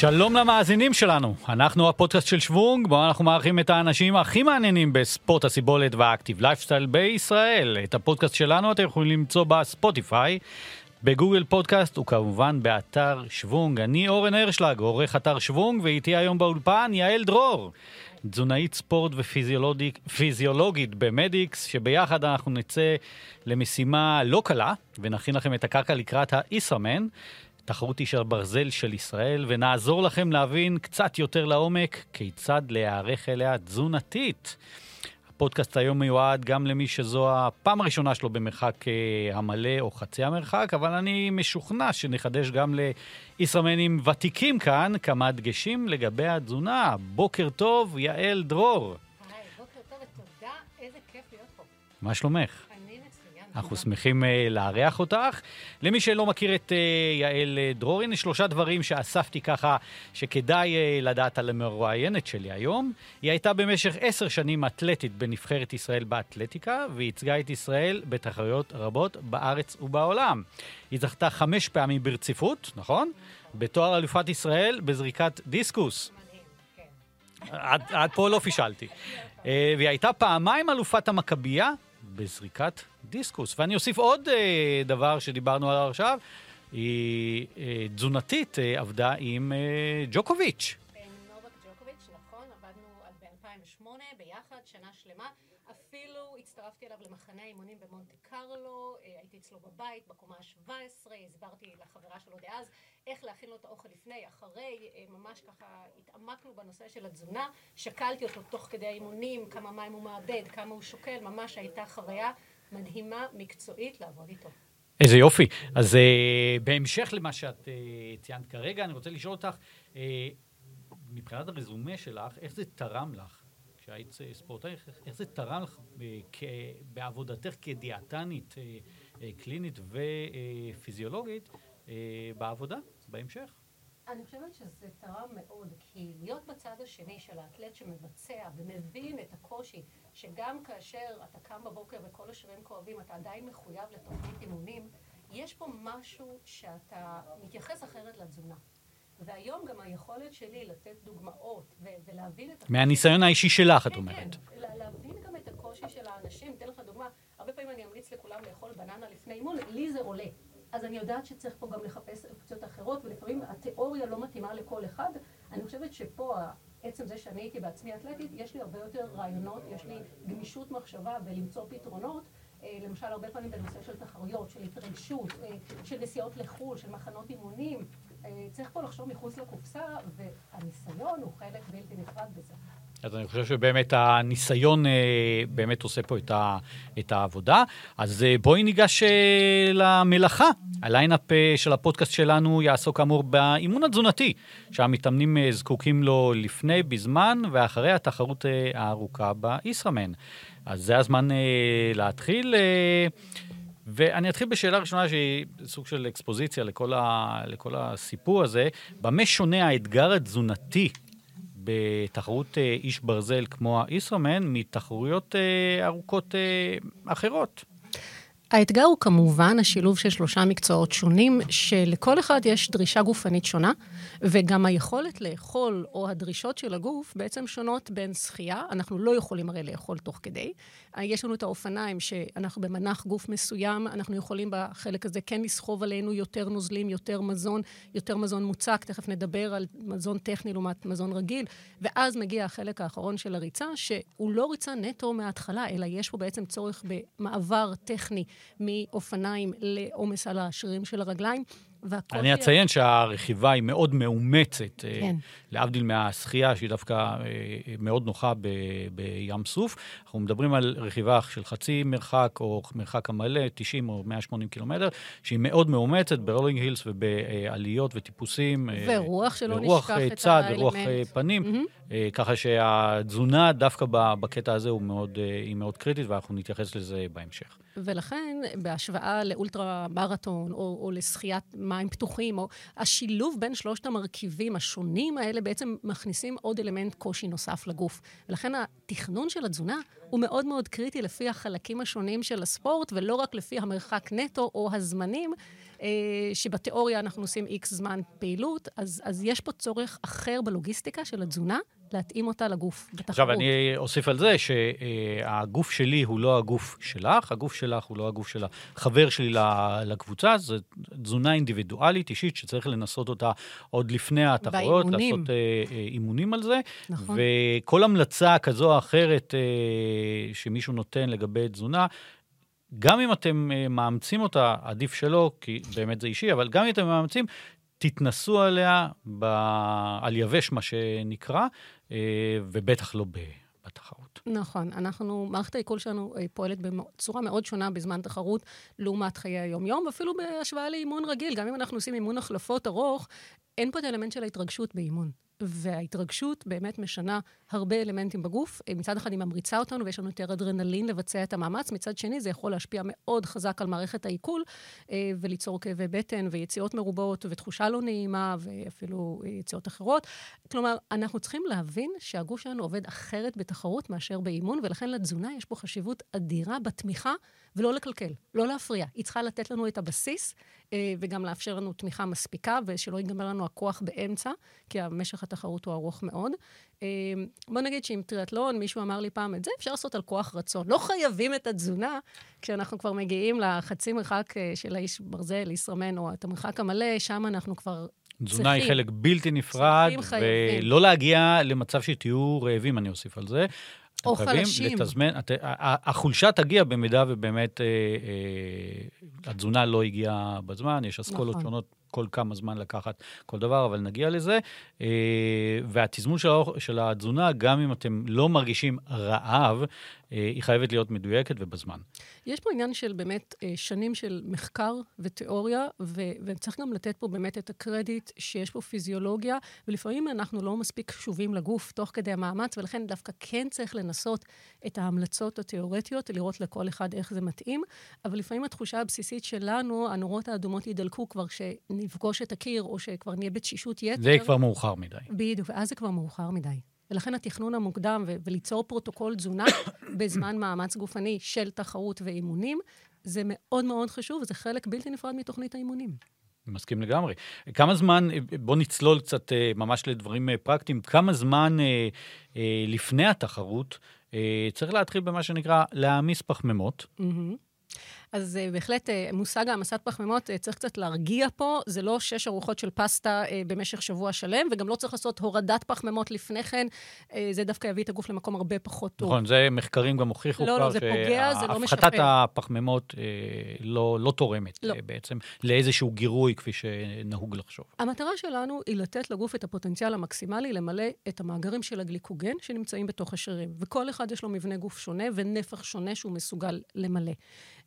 שלום למאזינים שלנו, אנחנו הפודקאסט של שוונג, בו אנחנו מארחים את האנשים הכי מעניינים בספורט הסיבולת וה active lifestyle בישראל. את הפודקאסט שלנו אתם יכולים למצוא בספוטיפיי, בגוגל פודקאסט וכמובן באתר שוונג. אני אורן הרשלג, עורך אתר שוונג, ואיתי היום באולפן יעל דרור, תזונאית ספורט ופיזיולוגית במדיקס, שביחד אנחנו נצא למשימה לא קלה, ונכין לכם את הקרקע לקראת הישראמן. תחרות איש הברזל של ישראל, ונעזור לכם להבין קצת יותר לעומק כיצד להיערך אליה תזונתית. הפודקאסט היום מיועד גם למי שזו הפעם הראשונה שלו במרחק אה, המלא או חצי המרחק, אבל אני משוכנע שנחדש גם לישראמנים ותיקים כאן כמה דגשים לגבי התזונה. בוקר טוב, יעל דרור. היי, בוקר טוב ותודה, איזה כיף להיות פה. מה שלומך? אנחנו שמחים uh, לארח אותך. למי שלא מכיר את uh, יעל uh, דרור, הנה שלושה דברים שאספתי ככה, שכדאי לדעת על המרואיינת שלי היום. היא הייתה במשך עשר שנים אתלטית בנבחרת ישראל באתלטיקה, וייצגה את ישראל בתחרויות רבות בארץ ובעולם. היא זכתה חמש פעמים ברציפות, נכון? בתואר אלופת ישראל בזריקת דיסקוס. כן. עד, עד פה לא פישלתי. אה, והיא הייתה פעמיים אלופת המכבייה בזריקת דיסקוס. ואני אוסיף עוד אה, דבר שדיברנו עליו עכשיו, היא אה, תזונתית אה, עבדה עם אה, ג'וקוביץ'. 2008 ביחד, שנה שלמה. אפילו הצטרפתי אליו למחנה האימונים במונטה קרלו, אה, הייתי אצלו בבית, בקומה ה-17, הסברתי לחברה שלו דאז איך להכין לו את האוכל לפני, אחרי, אה, ממש ככה התעמקנו בנושא של התזונה. שקלתי אותו תוך כדי האימונים, כמה מים הוא מאבד, כמה הוא שוקל, ממש הייתה חוויה מדהימה, מקצועית, לעבוד איתו. איזה יופי. אז uh, בהמשך למה שאת uh, ציינת כרגע, אני רוצה לשאול אותך, uh, מבחינת הרזומה שלך, איך זה תרם לך כשהיית אה, ספורטאי, איך, זה תרם לך בעבודתך כדיאטנית אה, אה, קלינית ופיזיולוגית בעבודה, בהמשך? אני חושבת שזה תרם מאוד, כי להיות בצד השני של האתלט שמבצע ומבין את הקושי, שגם כאשר אתה קם בבוקר וכל השרירים כואבים, אתה עדיין מחויב לתוכנית אימונים, יש פה משהו שאתה מתייחס אחרת לתזונה. והיום גם היכולת שלי לתת דוגמאות ולהבין את... מהניסיון האישי שלך, את כן, אומרת. כן, לה- להבין גם את הקושי של האנשים. אתן לך דוגמה, הרבה פעמים אני אמליץ לכולם לאכול בננה לפני אימון, לי זה עולה. אז אני יודעת שצריך פה גם לחפש אופציות אחרות, ולפעמים התיאוריה לא מתאימה לכל אחד. אני חושבת שפה, עצם זה שאני הייתי בעצמי אתלטית, יש לי הרבה יותר רעיונות, יש לי גמישות מחשבה ולמצוא פתרונות. אה, למשל, הרבה פעמים בנושא של תחרויות, של התרגשות, אה, של נסיעות לחו"ל, של מחנות אימונים. אה, צריך פה לחשוב מחוץ לקופסה, והניסיון הוא חלק בלתי נפרד בזה. אז אני חושב שבאמת הניסיון אה, באמת עושה פה את, ה, את העבודה. אז אה, בואי ניגש למלאכה. ה lineup של הפודקאסט שלנו יעסוק כאמור באימון התזונתי, שהמתאמנים זקוקים לו לפני, בזמן ואחרי התחרות הארוכה בישראמן. אז זה הזמן להתחיל. ואני אתחיל בשאלה ראשונה שהיא סוג של אקספוזיציה לכל, ה, לכל הסיפור הזה. במה שונה האתגר התזונתי בתחרות אה, איש ברזל כמו הישראמן מתחרויות אה, ארוכות אה, אחרות? האתגר הוא כמובן השילוב של שלושה מקצועות שונים, שלכל אחד יש דרישה גופנית שונה, וגם היכולת לאכול או הדרישות של הגוף בעצם שונות בין שחייה, אנחנו לא יכולים הרי לאכול תוך כדי. יש לנו את האופניים שאנחנו במנח גוף מסוים, אנחנו יכולים בחלק הזה כן לסחוב עלינו יותר נוזלים, יותר מזון, יותר מזון מוצק, תכף נדבר על מזון טכני לעומת מזון רגיל, ואז מגיע החלק האחרון של הריצה, שהוא לא ריצה נטו מההתחלה, אלא יש פה בעצם צורך במעבר טכני מאופניים לעומס על השרירים של הרגליים. והקושי... אני אציין שהרכיבה היא מאוד מאומצת, כן. אה, להבדיל מהשחייה, שהיא דווקא אה, מאוד נוחה ב, בים סוף. אנחנו מדברים על רכיבה של חצי מרחק, או מרחק המלא, 90 או 180 קילומטר, שהיא מאוד מאומצת ברולינג הילס ובעליות וטיפוסים. אה, ורוח שלא ורוח נשכח את צד האלמנט. ורוח אה, פנים. מהמם. אה, ככה שהתזונה דווקא בקטע הזה מאוד, היא מאוד קריטית, ואנחנו נתייחס לזה בהמשך. ולכן, בהשוואה לאולטרה מרתון או, או לשחיית מים פתוחים, או השילוב בין שלושת המרכיבים השונים האלה בעצם מכניסים עוד אלמנט קושי נוסף לגוף. ולכן התכנון של התזונה הוא מאוד מאוד קריטי לפי החלקים השונים של הספורט, ולא רק לפי המרחק נטו או הזמנים, שבתיאוריה אנחנו עושים איקס זמן פעילות, אז, אז יש פה צורך אחר בלוגיסטיקה של התזונה, להתאים אותה לגוף, בתחרות. עכשיו, אני אוסיף על זה שהגוף שלי הוא לא הגוף שלך, הגוף שלך הוא לא הגוף של החבר שלי לקבוצה, זו תזונה אינדיבידואלית, אישית, שצריך לנסות אותה עוד לפני באימונים. לעשות אה, אה, אימונים על זה. נכון. וכל המלצה כזו או אחרת אה, שמישהו נותן לגבי תזונה, גם אם אתם אה, מאמצים אותה, עדיף שלא, כי באמת זה אישי, אבל גם אם אתם מאמצים, תתנסו עליה ב... על יבש, מה שנקרא, אה, ובטח לא ב... בתחרות. נכון. אנחנו, מערכת העיכול שלנו אה, פועלת בצורה מאוד שונה בזמן תחרות לעומת חיי היום-יום, ואפילו בהשוואה לאימון רגיל. גם אם אנחנו עושים אימון החלפות ארוך, אין פה את האלמנט של ההתרגשות באימון. וההתרגשות באמת משנה הרבה אלמנטים בגוף. אה, מצד אחד היא ממריצה אותנו ויש לנו יותר אדרנלין לבצע את המאמץ, מצד שני זה יכול להשפיע מאוד חזק על מערכת העיכול אה, וליצור כאבי בטן ויציאות מרובות ותחושה לא נעימה ואפילו אה, יציאות אחרות. כלומר, אנחנו צריכים להבין שהגוף שלנו עובד אחרת בתחרות מאשר באימון, ולכן לתזונה יש פה חשיבות אדירה בתמיכה ולא לקלקל, לא להפריע. היא צריכה לתת לנו את הבסיס וגם לאפשר לנו תמיכה מספיקה ושלא ייגמר לנו הכוח באמצע, כי המשך התחרות הוא ארוך מאוד. בוא נגיד שעם טריאטלון, מישהו אמר לי פעם, את זה אפשר לעשות על כוח רצון. לא חייבים את התזונה כשאנחנו כבר מגיעים לחצי מרחק אה, של האיש ברזל, ישרמן, או את המרחק המלא, שם אנחנו כבר תזונה היא חלק בלתי נפרד, ולא להגיע למצב שתהיו רעבים, אני אוסיף על זה. או חלשים. לתזמן, את, החולשה תגיע במידה ובאמת אה, אה, התזונה לא הגיעה בזמן, יש אסכולות נכון. שונות כל כמה זמן לקחת כל דבר, אבל נגיע לזה. אה, והתזמון של, של התזונה, גם אם אתם לא מרגישים רעב, אה, היא חייבת להיות מדויקת ובזמן. יש פה עניין של באמת אה, שנים של מחקר ותיאוריה, ו- וצריך גם לתת פה באמת את הקרדיט שיש פה פיזיולוגיה, ולפעמים אנחנו לא מספיק קשובים לגוף תוך כדי המאמץ, ולכן דווקא כן צריך לנסות את ההמלצות התיאורטיות, לראות לכל אחד איך זה מתאים, אבל לפעמים התחושה הבסיסית שלנו, הנורות האדומות יידלקו כבר כשנפגוש את הקיר, או שכבר נהיה בתשישות יתר. זה כבר מאוחר מדי. בדיוק, ואז זה כבר מאוחר מדי. ולכן התכנון המוקדם ו- וליצור פרוטוקול תזונה בזמן מאמץ גופני של תחרות ואימונים, זה מאוד מאוד חשוב, וזה חלק בלתי נפרד מתוכנית האימונים. מסכים לגמרי. כמה זמן, בוא נצלול קצת אה, ממש לדברים אה, פרקטיים, כמה זמן אה, לפני התחרות צריך להתחיל במה שנקרא להעמיס פחמימות? Mm-hmm. אז אה, בהחלט אה, מושג העמסת פחמימות אה, צריך קצת להרגיע פה. זה לא שש ארוחות של פסטה במשך שבוע שלם, וגם לא צריך לעשות הורדת פחמימות לפני כן. זה דווקא יביא את הגוף למקום הרבה פחות טוב. נכון, זה מחקרים גם הוכיחו לא, כבר לא, זה לא. שהפחתת הפחמימות uh, לא, לא תורמת לא. בעצם לאיזשהו גירוי, כפי שנהוג לחשוב. המטרה שלנו היא לתת לגוף את הפוטנציאל המקסימלי למלא את המאגרים של הגליקוגן שנמצאים בתוך השרירים. וכל אחד יש לו מבנה גוף שונה ונפח שונה שהוא מסוגל למלא.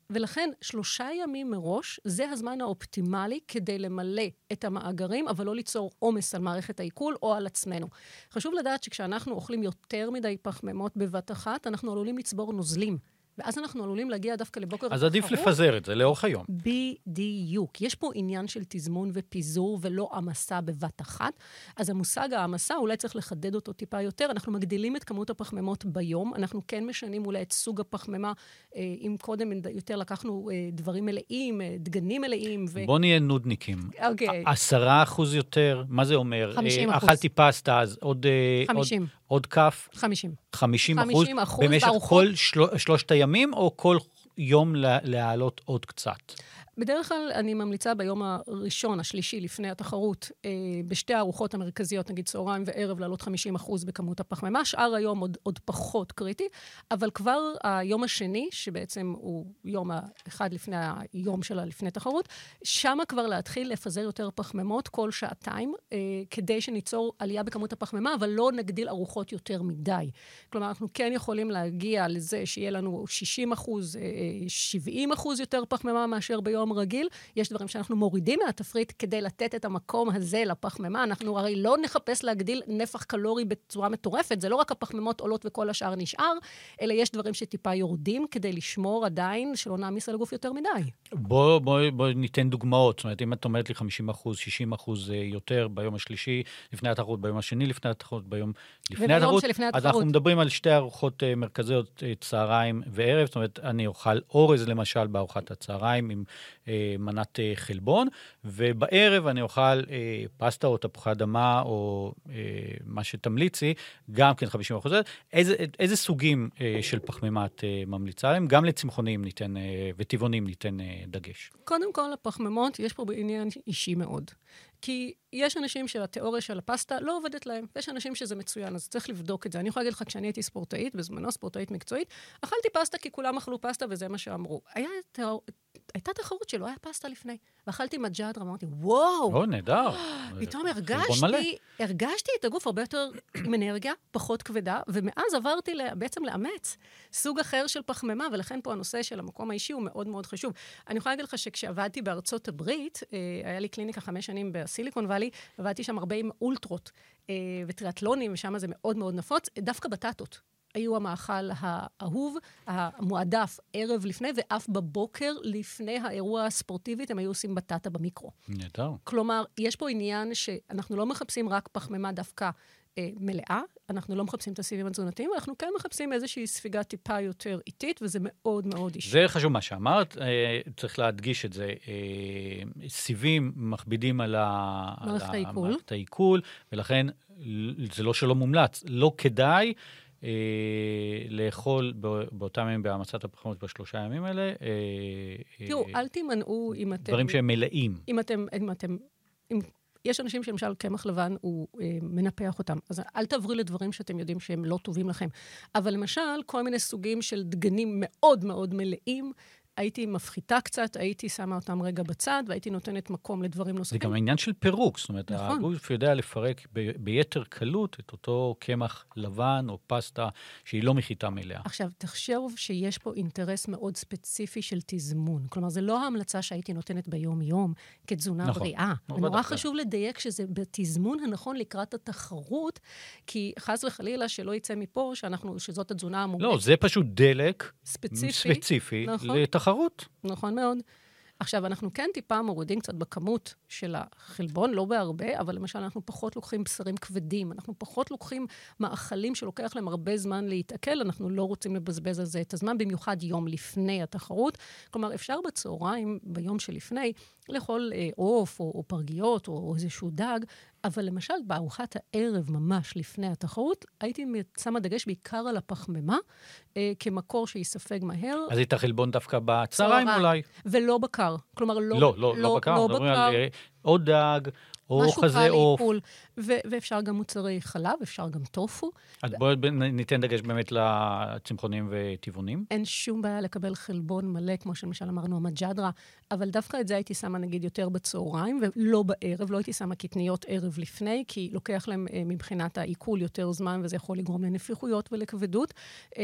ולכן שלושה ימים מראש זה הזמן האופטימלי כדי למלא את המאגרים, אבל לא ליצור עומס על מערכת העיכול או על עצמנו. חשוב לדעת שכשאנחנו אוכלים יותר מדי פחמימות בבת אחת, אנחנו עלולים לצבור נוזלים. ואז אנחנו עלולים להגיע דווקא לבוקר אז עדיף לפזר את זה לאורך היום. בדיוק. יש פה עניין של תזמון ופיזור ולא העמסה בבת אחת. אז המושג העמסה, אולי צריך לחדד אותו טיפה יותר. אנחנו מגדילים את כמות הפחמימות ביום. אנחנו כן משנים אולי את סוג הפחמימה. אה, אם קודם יותר לקחנו אה, דברים מלאים, אה, דגנים מלאים. ו... בוא נהיה נודניקים. אוקיי. עשרה אחוז יותר, מה זה אומר? חמישים אחוז. אכלתי פסטה, אז עוד... חמישים. עוד... עוד כף? 50. 50 אחוז? 50 אחוז במשך. כל של... שלושת הימים, או כל יום להעלות עוד קצת? בדרך כלל אני ממליצה ביום הראשון, השלישי, לפני התחרות, אה, בשתי הארוחות המרכזיות, נגיד צהריים וערב, לעלות 50 אחוז בכמות הפחמימה. שאר היום עוד, עוד פחות קריטי, אבל כבר היום השני, שבעצם הוא יום אחד לפני היום שלה, לפני תחרות, שם כבר להתחיל לפזר יותר פחמימות כל שעתיים, אה, כדי שניצור עלייה בכמות הפחמימה, אבל לא נגדיל ארוחות יותר מדי. כלומר, אנחנו כן יכולים להגיע לזה שיהיה לנו 60 אחוז, אה, 70 אחוז יותר פחמימה מאשר ביום רגיל. יש דברים שאנחנו מורידים מהתפריט כדי לתת את המקום הזה לפחמימה. אנחנו הרי לא נחפש להגדיל נפח קלורי בצורה מטורפת, זה לא רק הפחמימות עולות וכל השאר נשאר, אלא יש דברים שטיפה יורדים כדי לשמור עדיין שלא נעמיס על הגוף יותר מדי. בוא, בוא, בוא ניתן דוגמאות. זאת אומרת, אם את אומרת לי 50 אחוז, 60 אחוז יותר ביום השלישי, לפני התחרות, ביום השני לפני התחרות, ביום לפני התחרות, שלפני אז אנחנו מדברים על שתי ארוחות אה, מרכזיות, אה, צהריים וערב. זאת אומרת, אני אוכל אורז למשל בארוחת הצהריים עם אה, מנת אה, חלבון, ובערב אני אוכל אה, פסטה או תפוחי אדמה או אה, מה שתמליצי, גם כן 50 אחוז. איזה, איזה סוגים אה, של פחמימה את אה, ממליצה להם? גם לצמחונים ניתן, אה, וטבעונים ניתן אה, דגש. קודם כל, הפחמימות, יש פה עניין אישי מאוד. כי יש אנשים שהתיאוריה של הפסטה לא עובדת להם, ויש אנשים שזה מצוין, אז צריך לבדוק את זה. אני יכולה להגיד לך, כשאני הייתי ספורטאית, בזמנו ספורטאית מקצועית, אכלתי פסטה כי כולם אכלו פסטה וזה מה שאמרו. היה, הייתה תחרות שלא היה פסטה לפני, ואכלתי מג'אדרה, אמרתי, וואו! או, נהדר. פתאום הרגשתי, הרגשתי את הגוף הרבה יותר עם אנרגיה, פחות כבדה, ומאז עברתי בעצם לאמץ סוג אחר של פחמימה, ולכן פה הנושא של המקום האישי הוא מאוד מאוד חשוב. אני יכולה להגיד לך שכשעבדתי בארצות הברית, אה, היה לי קליניקה חמש שנים בסיליקון וואלי, עבדתי שם הרבה עם אולטרות אה, וטריאטלונים, ושם זה מאוד מאוד נפוץ, דווקא בטטות. היו המאכל האהוב, המועדף ערב לפני, ואף בבוקר לפני האירוע הספורטיבית, הם היו עושים בטטה במיקרו. נהדר. כלומר, יש פה עניין שאנחנו לא מחפשים רק פחמימה דווקא אה, מלאה, אנחנו לא מחפשים את הסיבים התזונתיים, אנחנו כן מחפשים איזושהי ספיגה טיפה יותר איטית, וזה מאוד מאוד אישי. זה חשוב מה שאמרת, אה, צריך להדגיש את זה. אה, סיבים מכבידים על, מערכת העיכול. מערכת העיכול, ולכן זה לא שלא מומלץ, לא כדאי. אה, לאכול באותם ימים בהעמצת הפחמות בשלושה הימים האלה. אה, תראו, אל תימנעו אם אתם... דברים שהם מלאים. אם אתם... אם אתם אם יש אנשים שלמשל קמח לבן, הוא אה, מנפח אותם. אז אל תעברי לדברים שאתם יודעים שהם לא טובים לכם. אבל למשל, כל מיני סוגים של דגנים מאוד מאוד מלאים, הייתי מפחיתה קצת, הייתי שמה אותם רגע בצד, והייתי נותנת מקום לדברים נוספים. זה גם העניין של פירוק, זאת אומרת, נכון. הגוף יודע לפרק ב- ביתר קלות את אותו קמח לבן או פסטה שהיא לא מחיטה מלאה. עכשיו, תחשוב שיש פה אינטרס מאוד ספציפי של תזמון. כלומר, זה לא ההמלצה שהייתי נותנת ביום-יום כתזונה נכון. בריאה. ונורא חשוב לדייק שזה בתזמון הנכון לקראת התחרות, כי חס וחלילה שלא יצא מפה שאנחנו, שזאת התזונה המומלצת. לא, זה פשוט דלק ספציפי, ספציפי נכון. תחרות. נכון מאוד. עכשיו, אנחנו כן טיפה מורידים קצת בכמות של החלבון, לא בהרבה, אבל למשל אנחנו פחות לוקחים בשרים כבדים, אנחנו פחות לוקחים מאכלים שלוקח להם הרבה זמן להתעכל, אנחנו לא רוצים לבזבז על זה את הזמן, במיוחד יום לפני התחרות. כלומר, אפשר בצהריים, ביום שלפני, לאכול אה, עוף או, או פרגיות או, או איזשהו דג, אבל למשל בארוחת הערב, ממש לפני התחרות, הייתי שמה דגש בעיקר על הפחמימה, אה, כמקור שיספג מהר. אז היית חלבון דווקא בצהריים אולי. ולא בקר. כלומר, לא, לא, לא, לא, לא בקר. לא בקר. על אה, עוד דג, או חזה עוף. ו- ואפשר גם מוצרי חלב, אפשר גם טופו. אז ו... בואי ניתן דגש באמת לצמחונים וטבעונים. אין שום בעיה לקבל חלבון מלא, כמו שלמשל אמרנו, המג'דרה, אבל דווקא את זה הייתי שמה נגיד יותר בצהריים, ולא בערב, לא הייתי שמה קטניות ערב לפני, כי לוקח להם אה, מבחינת העיכול יותר זמן, וזה יכול לגרום לנפיחויות ולכבדות. אה,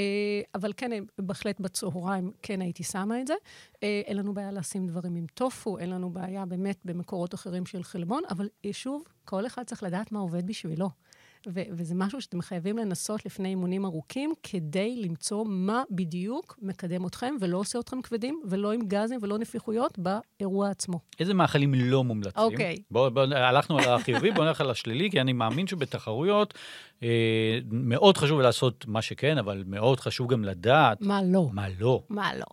אבל כן, אה, בהחלט בצהריים כן הייתי שמה את זה. אין לנו בעיה לשים דברים עם טופו, אין לנו בעיה באמת במקורות אחרים של חלבון, אבל שוב, כל אחד צריך לדעת מה עובד בשבילו. ו- וזה משהו שאתם חייבים לנסות לפני אימונים ארוכים, כדי למצוא מה בדיוק מקדם אתכם ולא עושה אתכם כבדים, ולא עם גזים ולא נפיחויות באירוע עצמו. איזה מאכלים לא מומלצים? אוקיי. Okay. בואו, בוא, הלכנו על החיובי, בואו נלך על השלילי, כי אני מאמין שבתחרויות אה, מאוד חשוב לעשות מה שכן, אבל מאוד חשוב גם לדעת... מה לא. מה לא. מה לא.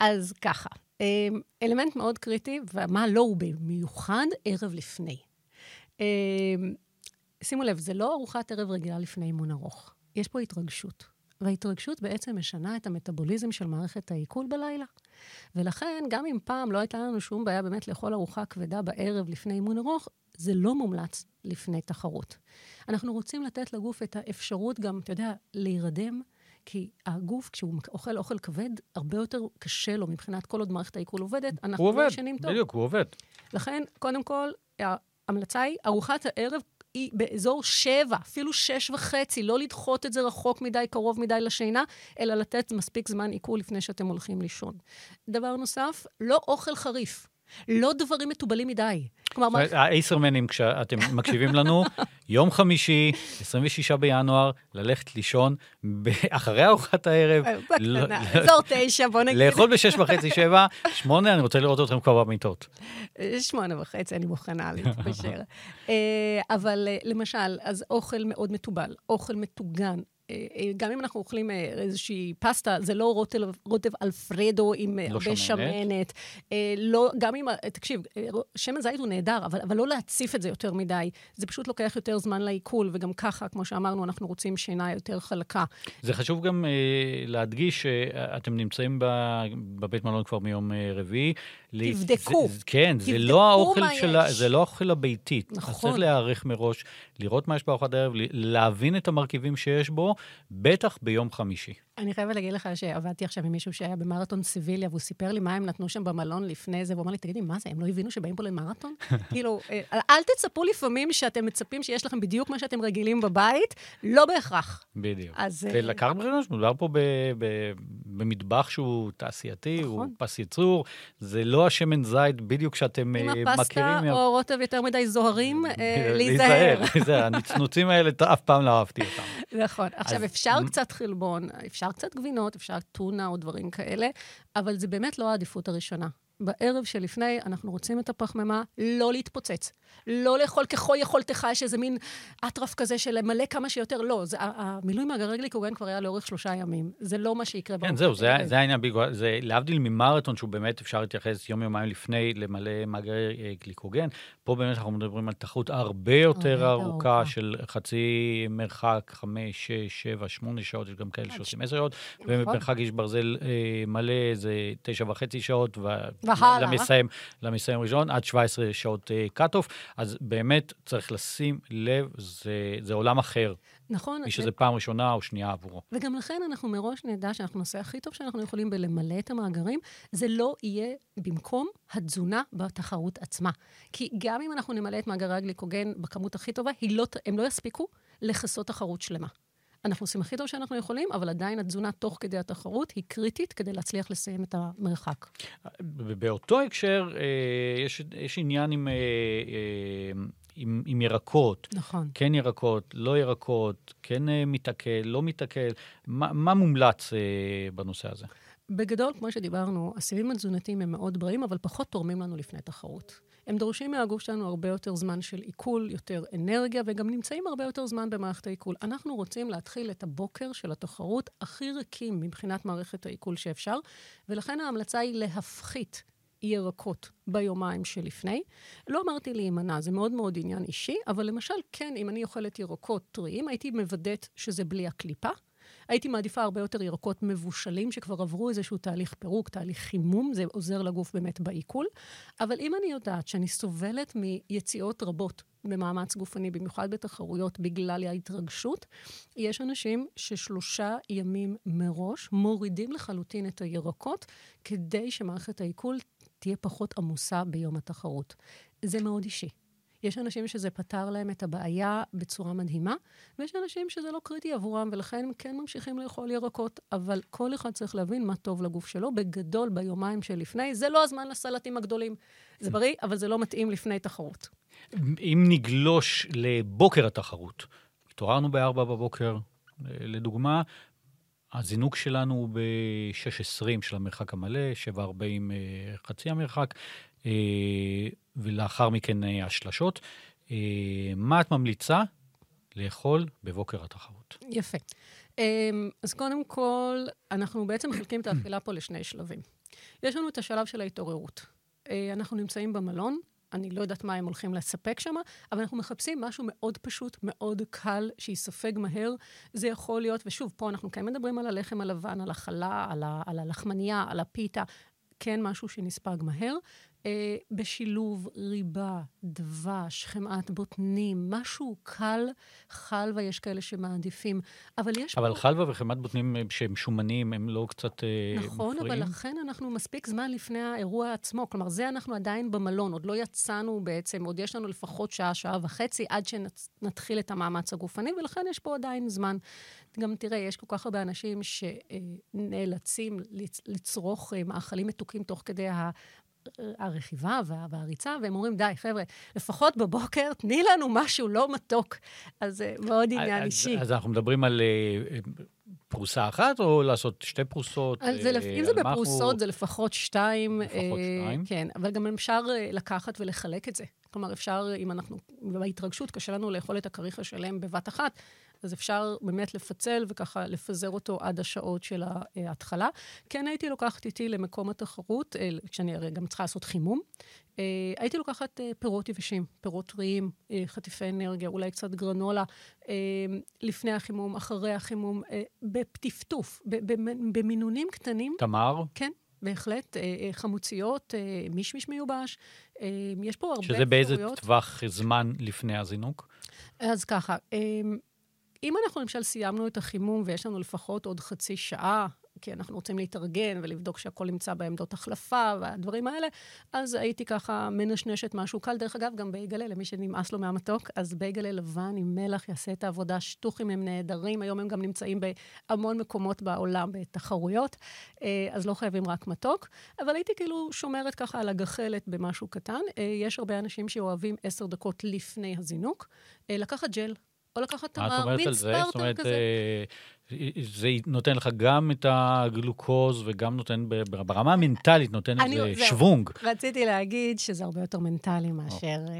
אז ככה, אה, אלמנט מאוד קריטי, ומה לא הוא במיוחד ערב לפני. אמ, שימו לב, זה לא ארוחת ערב רגילה לפני אימון ארוך. יש פה התרגשות. וההתרגשות בעצם משנה את המטאבוליזם של מערכת העיכול בלילה. ולכן, גם אם פעם לא הייתה לנו שום בעיה באמת לאכול ארוחה כבדה בערב לפני אימון ארוך, זה לא מומלץ לפני תחרות. אנחנו רוצים לתת לגוף את האפשרות גם, אתה יודע, להירדם, כי הגוף, כשהוא אוכל אוכל כבד, הרבה יותר קשה לו מבחינת כל עוד מערכת העיכול עובדת, אנחנו לא ישנים טוב. בדיוק, הוא עובד. לכן, קודם כל, ההמלצה היא, ארוחת הערב היא באזור שבע, אפילו שש וחצי, לא לדחות את זה רחוק מדי, קרוב מדי לשינה, אלא לתת מספיק זמן עיכול לפני שאתם הולכים לישון. דבר נוסף, לא אוכל חריף. לא דברים מתובלים מדי. כלומר, האייסרמנים, כשאתם מקשיבים לנו, יום חמישי, 26 בינואר, ללכת לישון אחרי ארוחת הערב. אה, בקטנה, אזור תשע, בוא נגיד. לאכול בשש וחצי, שבע, שמונה, אני רוצה לראות אתכם כבר במיטות. שמונה וחצי, אני מוכנה להתפשר. אה, אבל אה, למשל, אז אוכל מאוד מתובל, אוכל מטוגן, גם אם אנחנו אוכלים איזושהי פסטה, זה לא רוטב, רוטב אלפרדו עם לא הרבה שמנת. לא, גם אם, תקשיב, שמן זית הוא נהדר, אבל, אבל לא להציף את זה יותר מדי. זה פשוט לוקח יותר זמן לעיכול, וגם ככה, כמו שאמרנו, אנחנו רוצים שינה יותר חלקה. זה חשוב גם להדגיש שאתם נמצאים בבית מלון כבר מיום רביעי. תבדקו. זה, כן, תבדקו זה לא האוכל ה... זה לא האוכל הביתית. נכון. אז צריך להיערך מראש, לראות מה יש בארוחת הערב, להבין את המרכיבים שיש בו, בטח ביום חמישי. אני חייבת להגיד לך שעבדתי עכשיו עם מישהו שהיה במרתון סיביליה, והוא סיפר לי מה הם נתנו שם במלון לפני זה, והוא אמר לי, תגידי, מה זה, הם לא הבינו שבאים פה למרתון? כאילו, אה, אל תצפו לפעמים שאתם מצפים שיש לכם בדיוק מה שאתם רגילים בבית, לא בהכרח. בדיוק. אז... אה, ולקחת בחשבון שמדובר פה במטבח שהוא תעשייתי, נכון. הוא פס ייצור, זה לא השמן זית בדיוק שאתם עם אה, מכירים. הפסטה מה- או רוטב יותר מדי זוהרים, להיזהר. להיזהר. הנצנוצים האלה, אף פעם לא אהבתי אותם. נכון. עכשיו, אפשר קצת חלבון, אפשר קצת גבינות, אפשר טונה או דברים כאלה, אבל זה באמת לא העדיפות הראשונה. בערב שלפני, אנחנו רוצים את הפחמימה, לא להתפוצץ. לא לאכול ככל יכולתך, יש איזה מין אטרף כזה של למלא כמה שיותר. לא, זה, המילוי מאגרי גליקוגן כבר היה לאורך שלושה ימים. זה לא מה שיקרה כן, זהו, זה. זה העניין, בגלל- זה להבדיל ממרתון, שהוא באמת אפשר להתייחס יום-יומיים לפני למלא מאגרי אה, גליקוגן. פה באמת אנחנו מדברים על תחרות הרבה יותר יותר ארוכה ארוכה. של חצי מרחק, חמש, שש, שבע, שמונה שעות, יש גם כאלה שעושים עשר שעות, נכון. ובמרחק איש ברזל אה, מלא זה תשע וחצי שעות, ו- והלאה. למסיים, למסיים ראשון, עד 17 שעות cut-off. אז באמת צריך לשים לב, זה, זה עולם אחר, נכון. מי ו- שזה פעם ראשונה או שנייה עבורו. וגם לכן אנחנו מראש נדע שאנחנו נעשה הכי טוב שאנחנו יכולים בלמלא את המאגרים. זה לא יהיה במקום התזונה בתחרות עצמה. כי גם אם אנחנו נמלא את מאגרי הגליקוגן בכמות הכי טובה, לא, הם לא יספיקו לכסות תחרות שלמה. אנחנו עושים הכי טוב שאנחנו יכולים, אבל עדיין התזונה תוך כדי התחרות היא קריטית כדי להצליח לסיים את המרחק. באותו הקשר, אה, יש, יש עניין עם, אה, אה, עם, עם ירקות. נכון. כן ירקות, לא ירקות, כן אה, מתעכל, לא מתעכל. מה, מה מומלץ אה, בנושא הזה? בגדול, כמו שדיברנו, הסיבים התזונתיים הם מאוד בריאים, אבל פחות תורמים לנו לפני תחרות. הם דורשים מהגוף שלנו הרבה יותר זמן של עיכול, יותר אנרגיה, וגם נמצאים הרבה יותר זמן במערכת העיכול. אנחנו רוצים להתחיל את הבוקר של התחרות הכי ריקים מבחינת מערכת העיכול שאפשר, ולכן ההמלצה היא להפחית ירקות ביומיים שלפני. לא אמרתי להימנע, זה מאוד מאוד עניין אישי, אבל למשל, כן, אם אני אוכלת ירקות טריים, הייתי מוודאת שזה בלי הקליפה. הייתי מעדיפה הרבה יותר ירקות מבושלים, שכבר עברו איזשהו תהליך פירוק, תהליך חימום, זה עוזר לגוף באמת בעיכול. אבל אם אני יודעת שאני סובלת מיציאות רבות במאמץ גופני, במיוחד בתחרויות, בגלל ההתרגשות, יש אנשים ששלושה ימים מראש מורידים לחלוטין את הירקות, כדי שמערכת העיכול תהיה פחות עמוסה ביום התחרות. זה מאוד אישי. יש אנשים שזה פתר להם את הבעיה בצורה מדהימה, ויש אנשים שזה לא קריטי עבורם, ולכן הם כן ממשיכים לאכול ירקות, אבל כל אחד צריך להבין מה טוב לגוף שלו. בגדול, ביומיים שלפני, זה לא הזמן לסלטים הגדולים. זה בריא, אבל זה לא מתאים לפני תחרות. אם נגלוש לבוקר התחרות, התעוררנו ב-4 בבוקר, לדוגמה, הזינוק שלנו הוא ב-6.20 של המרחק המלא, 7.40 אה, חצי המרחק, ולאחר מכן אה, השלשות. אה, מה את ממליצה לאכול בבוקר התחרות? יפה. אז קודם כל, אנחנו בעצם מחלקים את האכילה פה לשני שלבים. יש לנו את השלב של ההתעוררות. אה, אנחנו נמצאים במלון, אני לא יודעת מה הם הולכים לספק שם, אבל אנחנו מחפשים משהו מאוד פשוט, מאוד קל, שיספג מהר. זה יכול להיות, ושוב, פה אנחנו כן מדברים על הלחם הלבן, על החלה, על, ה, על הלחמנייה, על הפיתה, כן משהו שנספג מהר. אה, בשילוב ריבה, דבש, חמאת בוטנים, משהו קל, חלבה, יש כאלה שמעדיפים. אבל יש אבל פה... חלבה וחמת בוטנים אה, שהם שומנים, הם לא קצת אה, נכון, אבל מפריעים? לכן אנחנו מספיק זמן לפני האירוע עצמו. כלומר, זה אנחנו עדיין במלון, עוד לא יצאנו בעצם, עוד יש לנו לפחות שעה, שעה וחצי, עד שנתחיל את המאמץ הגופני, ולכן יש פה עדיין זמן. גם תראה, יש כל כך הרבה אנשים שנאלצים לצרוך אה, מאכלים מתוקים תוך כדי. הרכיבה וה, והריצה, והם אומרים, די, חבר'ה, לפחות בבוקר תני לנו משהו לא מתוק. אז זה מאוד עניין אז, אישי. אז אנחנו מדברים על אה, פרוסה אחת, או לעשות שתי פרוסות? אז זה, אה, אם זה בפרוסות, אנחנו- זה לפחות שתיים. לפחות אה, שתיים. כן, אבל גם אפשר אה, לקחת ולחלק את זה. כלומר, אפשר, אם אנחנו, בהתרגשות, קשה לנו לאכול את הכריך השלם בבת אחת, אז אפשר באמת לפצל וככה לפזר אותו עד השעות של ההתחלה. כן הייתי לוקחת איתי למקום התחרות, אה, כשאני הרי גם צריכה לעשות חימום, אה, הייתי לוקחת אה, פירות יבשים, פירות טריים, חטיפי אנרגיה, אולי קצת גרנולה, לפני החימום, אחרי החימום, בטפטוף, במינונים קטנים. תמר? כן. בהחלט, חמוציות, מישמיש מיובש, יש פה הרבה אפשרויות. שזה באיזה טווח זמן לפני הזינוק? אז ככה, אם אנחנו למשל סיימנו את החימום ויש לנו לפחות עוד חצי שעה, כי אנחנו רוצים להתארגן ולבדוק שהכל נמצא בעמדות החלפה והדברים האלה, אז הייתי ככה מנשנשת משהו קל. דרך אגב, גם בייגלה, למי שנמאס לו מהמתוק, אז בייגלה לבן עם מלח יעשה את העבודה. שטוחים הם נהדרים, היום הם גם נמצאים בהמון מקומות בעולם בתחרויות, אה, אז לא חייבים רק מתוק. אבל הייתי כאילו שומרת ככה על הגחלת במשהו קטן. אה, יש הרבה אנשים שאוהבים עשר דקות לפני הזינוק. אה, לקחת ג'ל. או לקחת תמר, מין ספרטר כזה. זה נותן לך גם את הגלוקוז וגם נותן, ברמה המנטלית, נותן איזה שוונג. רציתי להגיד שזה הרבה יותר מנטלי מאשר אה,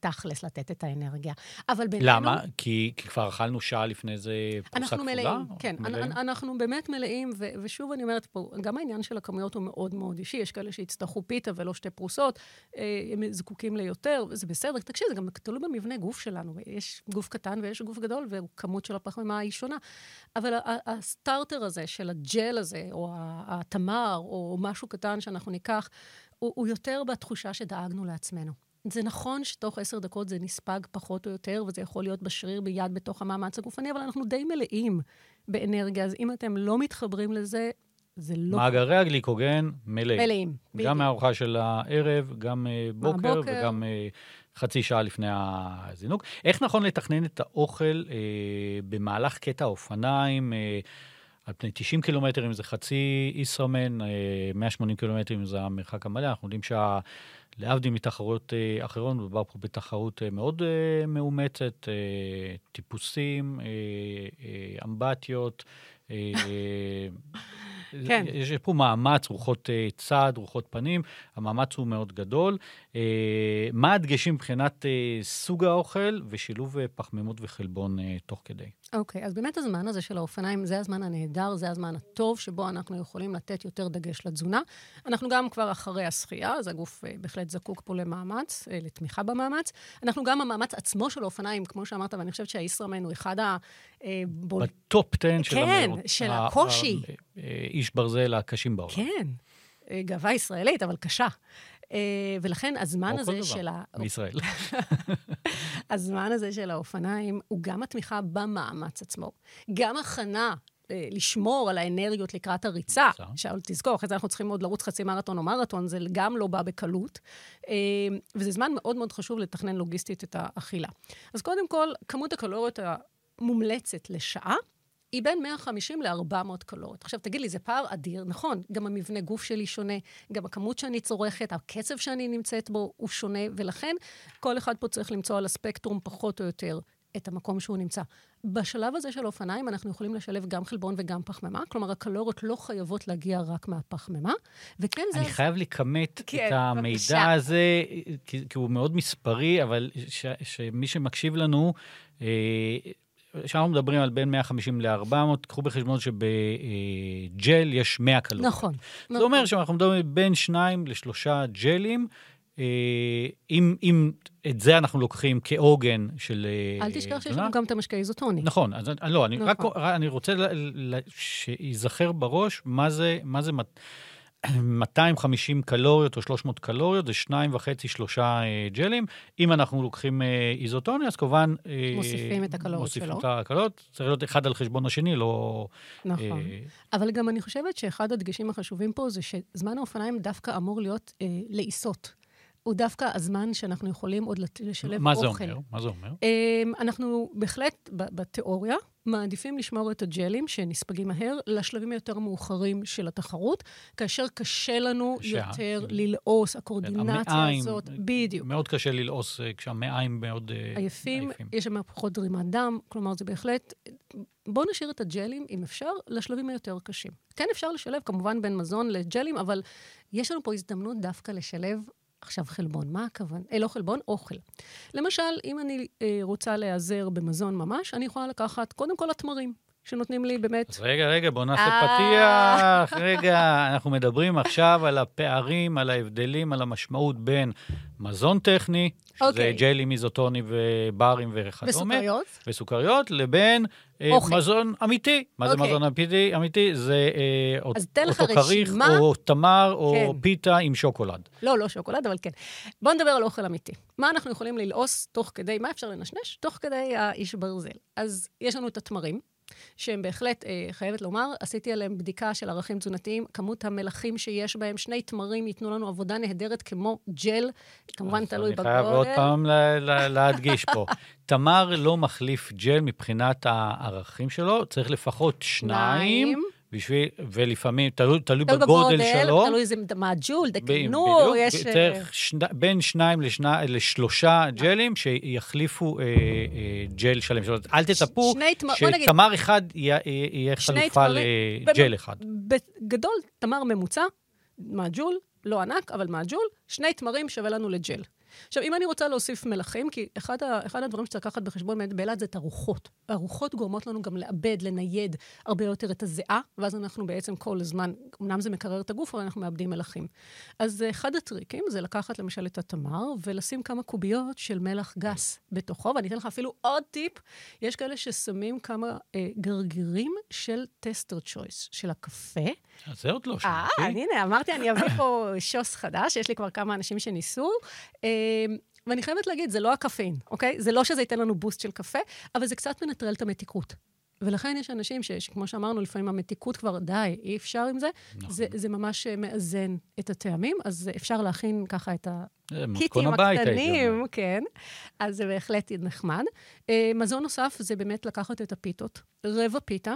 תכלס לתת את האנרגיה. אבל בינינו... למה? כי, כי כבר אכלנו שעה לפני זה פרוסה כפולה? אנחנו מלאים, כן. מלאים? אנחנו באמת מלאים, ו, ושוב אני אומרת פה, גם העניין של הכמויות הוא מאוד מאוד אישי. יש כאלה שיצטרכו פיתה ולא שתי פרוסות, אה, הם זקוקים ליותר, וזה בסדר. תקשיב, זה גם תלוי במבנה גוף שלנו. יש גוף קטן ויש גוף גדול, וכמות של הפחמימה היא שונה. אבל הסטארטר הזה של הג'ל הזה, או התמר, או משהו קטן שאנחנו ניקח, הוא, הוא יותר בתחושה שדאגנו לעצמנו. זה נכון שתוך עשר דקות זה נספג פחות או יותר, וזה יכול להיות בשריר ביד בתוך המאמץ הגופני, אבל אנחנו די מלאים באנרגיה, אז אם אתם לא מתחברים לזה, זה לא... מאגרי הגליקוגן מלאים. מלאים, בדיוק. גם מהארוחה של הערב, גם אה, בוקר, בוקר וגם אה, חצי שעה לפני הזינוק. איך נכון לתכנן את האוכל אה, במהלך קטע האופניים? אה, על פני 90 קילומטר, אם זה חצי ישראמן, 180 קילומטר, אם זה המרחק המלא. אנחנו יודעים שלהבדיל מתחרויות אה, אחרות, מדובר פה בתחרות אה, מאוד אה, מאומצת, טיפוסים, אמבטיות. כן. יש פה מאמץ, רוחות אה, צד, רוחות פנים, המאמץ הוא מאוד גדול. אה, מה הדגשים מבחינת אה, סוג האוכל ושילוב פחמימות וחלבון תוך כדי? אוקיי, okay, אז באמת הזמן הזה של האופניים, זה הזמן הנהדר, זה הזמן הטוב, שבו אנחנו יכולים לתת יותר דגש לתזונה. אנחנו גם כבר אחרי השחייה, אז הגוף בהחלט זקוק פה למאמץ, לתמיכה במאמץ. אנחנו גם המאמץ עצמו של האופניים, כמו שאמרת, ואני חושבת שהישראמן הוא אחד ה... בטופ 10 של כן, של הקושי. איש ברזל הקשים בעולם. כן, אה, גאווה ישראלית, אבל קשה. אה, ולכן הזמן הזה דבר, של ה... בישראל. הזמן הזה של האופניים הוא גם התמיכה במאמץ עצמו, גם הכנה אה, לשמור על האנרגיות לקראת הריצה. שאול, תזכור, אחרי זה אנחנו צריכים עוד לרוץ חצי מרתון או מרתון, זה גם לא בא בקלות. וזה זמן מאוד מאוד חשוב לתכנן לוגיסטית את האכילה. אז קודם כל, כמות הקלוריות המומלצת לשעה היא בין 150 ל-400 קלוריות. עכשיו, תגיד לי, זה פער אדיר, נכון, גם המבנה גוף שלי שונה, גם הכמות שאני צורכת, הקצב שאני נמצאת בו הוא שונה, ולכן כל אחד פה צריך למצוא על הספקטרום פחות או יותר את המקום שהוא נמצא. בשלב הזה של אופניים אנחנו יכולים לשלב גם חלבון וגם פחמימה, כלומר הקלוריות לא חייבות להגיע רק מהפחמימה, וכן זה... אני אז... חייב לכמת כן, את המידע בבקשה. הזה, כי, כי הוא מאוד מספרי, אבל ש, שמי שמקשיב לנו, אה, כשאנחנו מדברים על בין 150 ל-400, קחו בחשבון שבג'ל יש 100 קלוריות. נכון. זה נכון. אומר שאנחנו מדברים בין 2 לשלושה ג'לים. אה, אם, אם את זה אנחנו לוקחים כעוגן של... אה, אל תשכח שיש לנו גם את המשקה איזוטוני. נכון, אז לא, אני נכון. רק אני רוצה שייזכר בראש מה זה, מה זה 250 קלוריות או 300 קלוריות, זה שניים וחצי, שלושה אה, ג'לים. אם אנחנו לוקחים אה, איזוטוני, אז כמובן... אה, מוסיפים את הקלוריות מוסיפים שלו. מוסיפים את הקלוריות, צריך להיות אחד על חשבון השני, לא... נכון. אה... אבל גם אני חושבת שאחד הדגשים החשובים פה זה שזמן האופניים דווקא אמור להיות אה, לעיסות. הוא דווקא הזמן שאנחנו יכולים עוד לשלב מה אוכל. מה זה אומר? מה זה אומר? אמ, אנחנו בהחלט, בתיאוריה, מעדיפים לשמור את הג'לים שנספגים מהר לשלבים היותר מאוחרים של התחרות, כאשר קשה לנו קשה. יותר ללעוס, הקואורדינציה המעיים, הזאת, בדיוק. מאוד קשה ללעוס אה, כשהמעיים מאוד עייפים. אה, עייפים. יש שם פחות דרימת דם, כלומר זה בהחלט... בואו נשאיר את הג'לים, אם אפשר, לשלבים היותר קשים. כן אפשר לשלב כמובן בין מזון לג'לים, אבל יש לנו פה הזדמנות דווקא לשלב עכשיו חלבון, מה הכוונה? אה, לא חלבון, אוכל. למשל, אם אני אה, רוצה להיעזר במזון ממש, אני יכולה לקחת קודם כל התמרים. שנותנים לי באמת... אז רגע, רגע, בוא נעשה אה. פתיח. רגע, אנחנו מדברים עכשיו על הפערים, על ההבדלים, על המשמעות בין מזון טכני, שזה אוקיי. ג'לים, איזוטונים וברים וכדומה. וסוכריות. וסוכריות, לבין אה, אוכל. מזון אמיתי. מה זה אוקיי. מזון אמיתי? אמיתי זה אה, אותו כריך. או תמר, או כן. פיתה עם שוקולד. לא, לא שוקולד, אבל כן. בואו נדבר על אוכל אמיתי. מה אנחנו יכולים ללעוס תוך כדי, מה אפשר לנשנש? תוך כדי האיש ברזל. אז יש לנו את התמרים, שהם בהחלט, אה, חייבת לומר, עשיתי עליהם בדיקה של ערכים תזונתיים, כמות המלחים שיש בהם, שני תמרים ייתנו לנו עבודה נהדרת כמו ג'ל, כמובן אז תלוי אני בגודל. חייב עוד פעם ל- ל- להדגיש פה. תמר לא מחליף ג'ל מבחינת הערכים שלו, צריך לפחות שניים. בשביל, ולפעמים, תלוי, תלוי תלוי בגודל שלו. תלוי איזה מה ג'ול, ב- דקינור, בדיוק, יש... אה, צריך שני, בין שניים לשני, לשלושה ג'לים שיחליפו אה, אה, ג'ל שלם. זאת אומרת, אל תצפו שתמר אחד יהיה, יהיה חלופה לג'ל אחד. בגדול, תמר ממוצע, מהג'ול, לא ענק, אבל מהג'ול, שני תמרים שווה לנו לג'ל. עכשיו, אם אני רוצה להוסיף מלחים, כי אחד, ה, אחד הדברים שצריך לקחת בחשבון באמת באילת זה את הרוחות. הרוחות גורמות לנו גם לאבד, לנייד הרבה יותר את הזיעה, ואז אנחנו בעצם כל הזמן, אמנם זה מקרר את הגוף, אבל אנחנו מאבדים מלחים. אז אה, אחד הטריקים זה לקחת למשל את התמר ולשים כמה קוביות של מלח גס בתוכו, ואני אתן לך אפילו עוד טיפ, יש כאלה ששמים כמה אה, גרגירים של טסטר צ'ויס, של הקפה. זה עוד לא אה, שמעתי. הנה, אמרתי, אני אביא פה שוס חדש, יש לי כבר כמה אנשים שניסו. אה, ואני חייבת להגיד, זה לא הקפאין, אוקיי? זה לא שזה ייתן לנו בוסט של קפה, אבל זה קצת מנטרל את המתיקות. ולכן יש אנשים שכמו שאמרנו, לפעמים המתיקות כבר, די, אי אפשר עם זה. נכון. זה, זה ממש אה, מאזן את הטעמים, אז אפשר להכין ככה את הקיטים הייתי הקטנים. כן, אז זה בהחלט נחמד. אה, מזון נוסף זה באמת לקחת את הפיתות, רבע פיתה.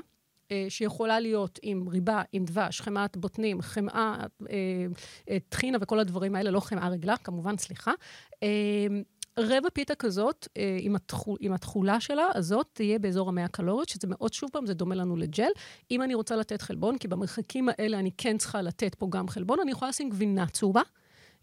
אה, שיכולה להיות עם ריבה, עם דבש, חמאת בוטנים, חמאה, אה, אה, טחינה וכל הדברים האלה, לא חמאה רגילה, כמובן, סליחה. אה, רבע פיתה כזאת, אה, עם, התחול, עם התכולה שלה, הזאת תהיה באזור ה-100 קלוריות, שזה מאוד, שוב פעם, זה דומה לנו לג'ל. אם אני רוצה לתת חלבון, כי במרחקים האלה אני כן צריכה לתת פה גם חלבון, אני יכולה לשים גבינה צהובה.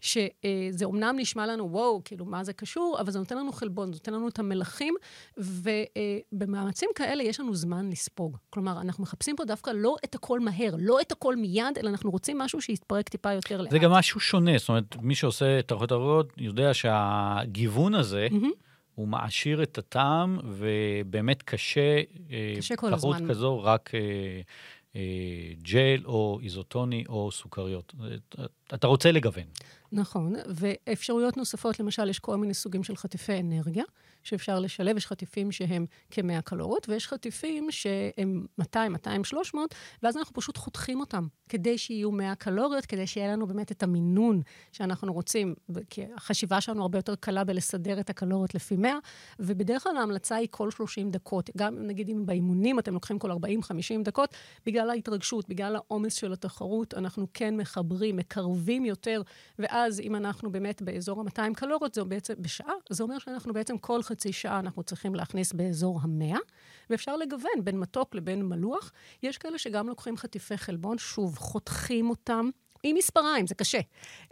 שזה אומנם נשמע לנו, וואו, כאילו, מה זה קשור, אבל זה נותן לנו חלבון, זה נותן לנו את המלחים, ובמאמצים כאלה יש לנו זמן לספוג. כלומר, אנחנו מחפשים פה דווקא לא את הכל מהר, לא את הכל מיד, אלא אנחנו רוצים משהו שיתפרק טיפה יותר לאט. זה גם משהו שונה, זאת אומרת, מי שעושה תערוכות ערביות יודע שהגיוון הזה. הוא מעשיר את הטעם, ובאמת קשה, אה, קשה כל תחרות הזמן. כזו, רק אה, ג'ל או איזוטוני או סוכריות. אה, אתה רוצה לגוון. נכון, ואפשרויות נוספות, למשל, יש כל מיני סוגים של חטיפי אנרגיה, שאפשר לשלב, יש חטיפים שהם כ-100 קלוריות, ויש חטיפים שהם 200, 200, 300, ואז אנחנו פשוט חותכים אותם, כדי שיהיו 100 קלוריות, כדי שיהיה לנו באמת את המינון שאנחנו רוצים, כי החשיבה שלנו הרבה יותר קלה בלסדר את הקלוריות לפי 100, ובדרך כלל ההמלצה היא כל 30 דקות. גם נגיד אם באימונים אתם לוקחים כל 40-50 דקות, בגלל ההתרגשות, בגלל העומס של התחרות, אנחנו כן מחברים, מקרבים יותר, ואז אם אנחנו באמת באזור ה-200 קלוריות, זה בעצם בשעה, זה אומר שאנחנו בעצם כל חצי שעה אנחנו צריכים להכניס באזור ה-100, ואפשר לגוון בין מתוק לבין מלוח. יש כאלה שגם לוקחים חטיפי חלבון, שוב, חותכים אותם. עם מספריים, זה קשה.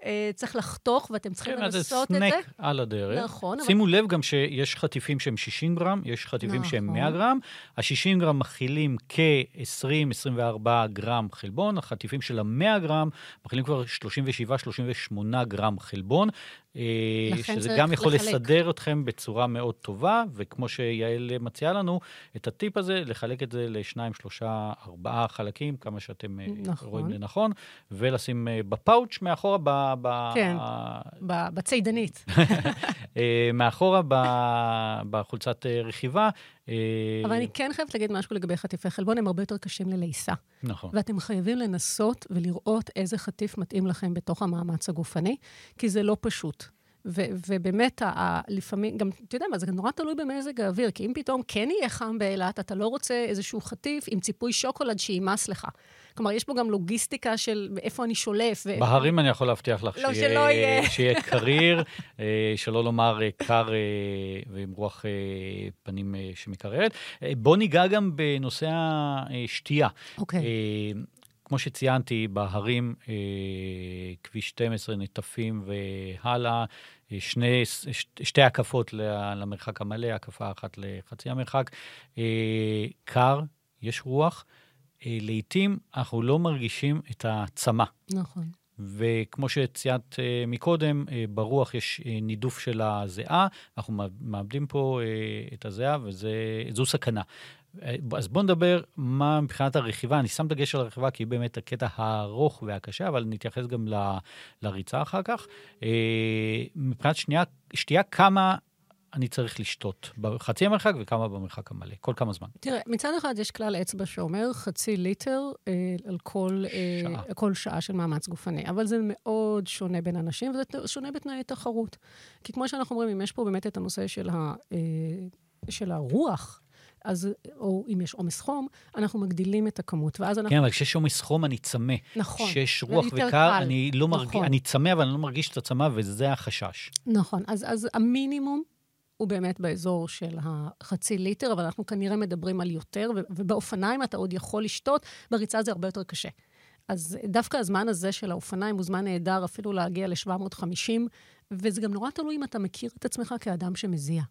Uh, צריך לחתוך, ואתם צריכים כן, זה לנסות את סנק זה. על הדרך. נכון, אבל- שימו לב גם שיש חטיפים שהם 60 גרם, יש חטיפים שהם נכון. 100 גרם. ה-60 גרם מכילים כ-20-24 גרם חלבון, החטיפים של ה-100 גרם מכילים כבר 37-38 גרם חלבון. אה, שזה גם יכול לחלק. לסדר אתכם בצורה מאוד טובה, וכמו שיעל מציעה לנו, את הטיפ הזה, לחלק את זה לשניים, שלושה, ארבעה חלקים, כמה שאתם אה, נכון. רואים לנכון, ולשים אה, בפאוץ' מאחורה, ב... ב- כן. ב- בצידנית. מאחורה ב- בחולצת רכיבה. אה, אבל אני כן חייבת להגיד משהו לגבי חטיפי חלבון, הם הרבה יותר קשים ללעיסה. נכון. ואתם חייבים לנסות ולראות איזה חטיף מתאים לכם בתוך המאמץ הגופני, כי זה לא פשוט. ו- ובאמת, ה- לפעמים, גם, אתה יודע מה, זה נורא תלוי במזג האוויר, כי אם פתאום כן יהיה חם באילת, אתה לא רוצה איזשהו חטיף עם ציפוי שוקולד שימאס לך. כלומר, יש פה גם לוגיסטיקה של איפה אני שולף. ו- בהרים אני יכול להבטיח לך לא, שיהיה- שלא יהיה. שיהיה קריר, אה, שלא לומר אה, קר אה, ועם רוח פנים שמקררת. בוא ניגע גם בנושא השתייה. אוקיי. אה, כמו שציינתי, בהרים, אה, כביש 12, נטפים והלאה, אה, שני, ש, שתי הקפות למרחק המלא, הקפה אחת לחצי המרחק. אה, קר, יש רוח. אה, לעתים אנחנו לא מרגישים את הצמא. נכון. וכמו שציינת uh, מקודם, uh, ברוח יש נידוף של הזיעה, אנחנו מאבדים פה את הזיעה וזו סכנה. אז בואו נדבר מה מבחינת הרכיבה, אני שם דגש על הרכיבה כי היא באמת הקטע הארוך והקשה, אבל נתייחס גם ל, לריצה אחר כך. מבחינת שנייה, שתייה, כמה אני צריך לשתות בחצי המרחק וכמה במרחק המלא, כל כמה זמן. תראה, מצד אחד יש כלל אצבע שאומר חצי ליטר אה, על כל אה, שעה. כל שעה של מאמץ גופני, אבל זה מאוד שונה בין אנשים, וזה שונה בתנאי תחרות. כי כמו שאנחנו אומרים, אם יש פה באמת את הנושא של, ה, אה, של הרוח, אז, או אם יש עומס חום, אנחנו מגדילים את הכמות, ואז אנחנו... כן, אבל כשיש עומס חום אני צמא. נכון. כשיש רוח וקר, קל. אני לא נכון. מרגיש, אני צמא, אבל אני לא מרגיש את הצמא, וזה החשש. נכון, אז, אז המינימום הוא באמת באזור של החצי ליטר, אבל אנחנו כנראה מדברים על יותר, ובאופניים אתה עוד יכול לשתות, בריצה זה הרבה יותר קשה. אז דווקא הזמן הזה של האופניים הוא זמן נהדר אפילו להגיע ל-750, וזה גם נורא תלוי אם אתה מכיר את עצמך כאדם שמזיע.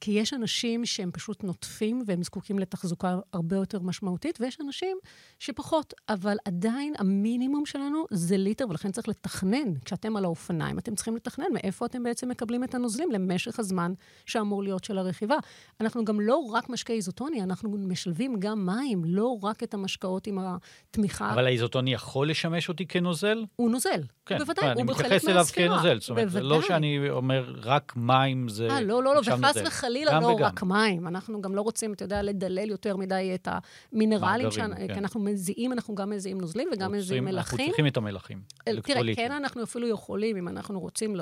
כי יש אנשים שהם פשוט נוטפים והם זקוקים לתחזוקה הרבה יותר משמעותית, ויש אנשים שפחות, אבל עדיין המינימום שלנו זה ליטר, ולכן צריך לתכנן. כשאתם על האופניים, אתם צריכים לתכנן מאיפה אתם בעצם מקבלים את הנוזלים למשך הזמן שאמור להיות של הרכיבה. אנחנו גם לא רק משקה איזוטוני, אנחנו משלבים גם מים, לא רק את המשקאות עם התמיכה. אבל האיזוטוני יכול לשמש אותי כנוזל? הוא נוזל. כן, בוודאי, הוא בחלק מהספירה. אני מתייחס אליו כנוזל, זאת אומרת, זה לא שאני אומר רק מים זה... אה, לא, לא, לא, וחס וחלילה לא וגם. רק מים. אנחנו גם לא רוצים, אתה יודע, לדלל יותר מדי את המינרלים, שאנ... כן. כי אנחנו מזיעים, אנחנו גם מזיעים נוזלים וגם מזיעים מלחים. אנחנו צריכים את המלחים. תראה, כן אנחנו אפילו יכולים, אם אנחנו רוצים,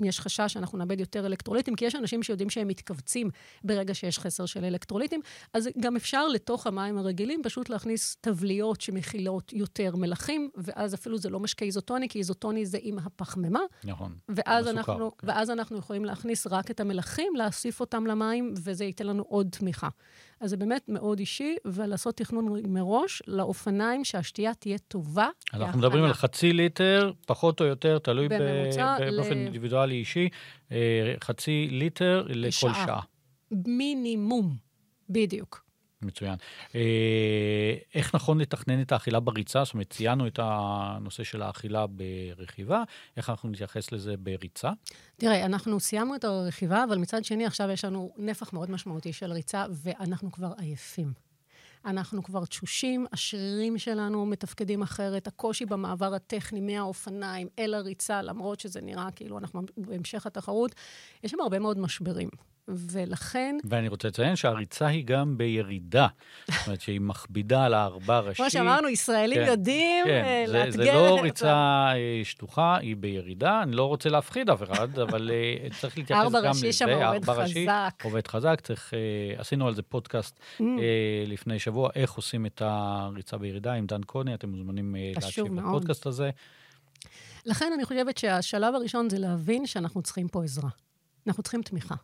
אם יש חשש שאנחנו נאבד יותר אלקטרוליטים, כי יש אנשים שיודעים שהם מתכווצים ברגע שיש חסר של אלקטרוליטים, אז גם אפשר לתוך המים הרגילים פשוט להכניס תבליות שמכילות יותר מלחים, ואז אפילו זה לא משקה איזוטוני, כי איזוטוני זה עם הפחמימה. נכון, ואז אנחנו, כן. ואז אנחנו יכולים להכניס רק את המלחים, להוסיף אותם למים, וזה ייתן לנו עוד תמיכה. אז זה באמת מאוד אישי, ולעשות תכנון מראש לאופניים, שהשתייה תהיה טובה. אנחנו מדברים על חצי ליטר, פחות או יותר, תלוי בממוצע, באופן ל... אינדיבידואלי אישי, אה, חצי ליטר לכל שעה. שעה. מינימום, בדיוק. מצוין. אה, איך נכון לתכנן את האכילה בריצה? זאת אומרת, ציינו את הנושא של האכילה ברכיבה, איך אנחנו נתייחס לזה בריצה? תראה, אנחנו סיימנו את הרכיבה, אבל מצד שני, עכשיו יש לנו נפח מאוד משמעותי של ריצה, ואנחנו כבר עייפים. אנחנו כבר תשושים, השרירים שלנו מתפקדים אחרת, הקושי במעבר הטכני מהאופניים אל הריצה, למרות שזה נראה כאילו אנחנו בהמשך התחרות, יש שם הרבה מאוד משברים. ולכן... ואני רוצה לציין שהריצה היא גם בירידה. זאת אומרת שהיא מכבידה על הארבע ראשי. כמו שאמרנו, ישראלים כן, יודעים כן, לאתגר... זה, זה לא ריצה אה, שטוחה, היא בירידה. אני לא רוצה להפחיד אף אחד, אבל אה, צריך להתייחס גם לזה. ארבע ראשי שם עובד חזק. עובד חזק, צריך... אה, עשינו על זה פודקאסט mm. לפני שבוע, איך עושים את הריצה בירידה עם דן קוני, אתם מוזמנים להקשיב לפודקאסט הזה. לכן אני חושבת שהשלב הראשון זה להבין שאנחנו צריכים פה עזרה. אנחנו צריכים תמיכה.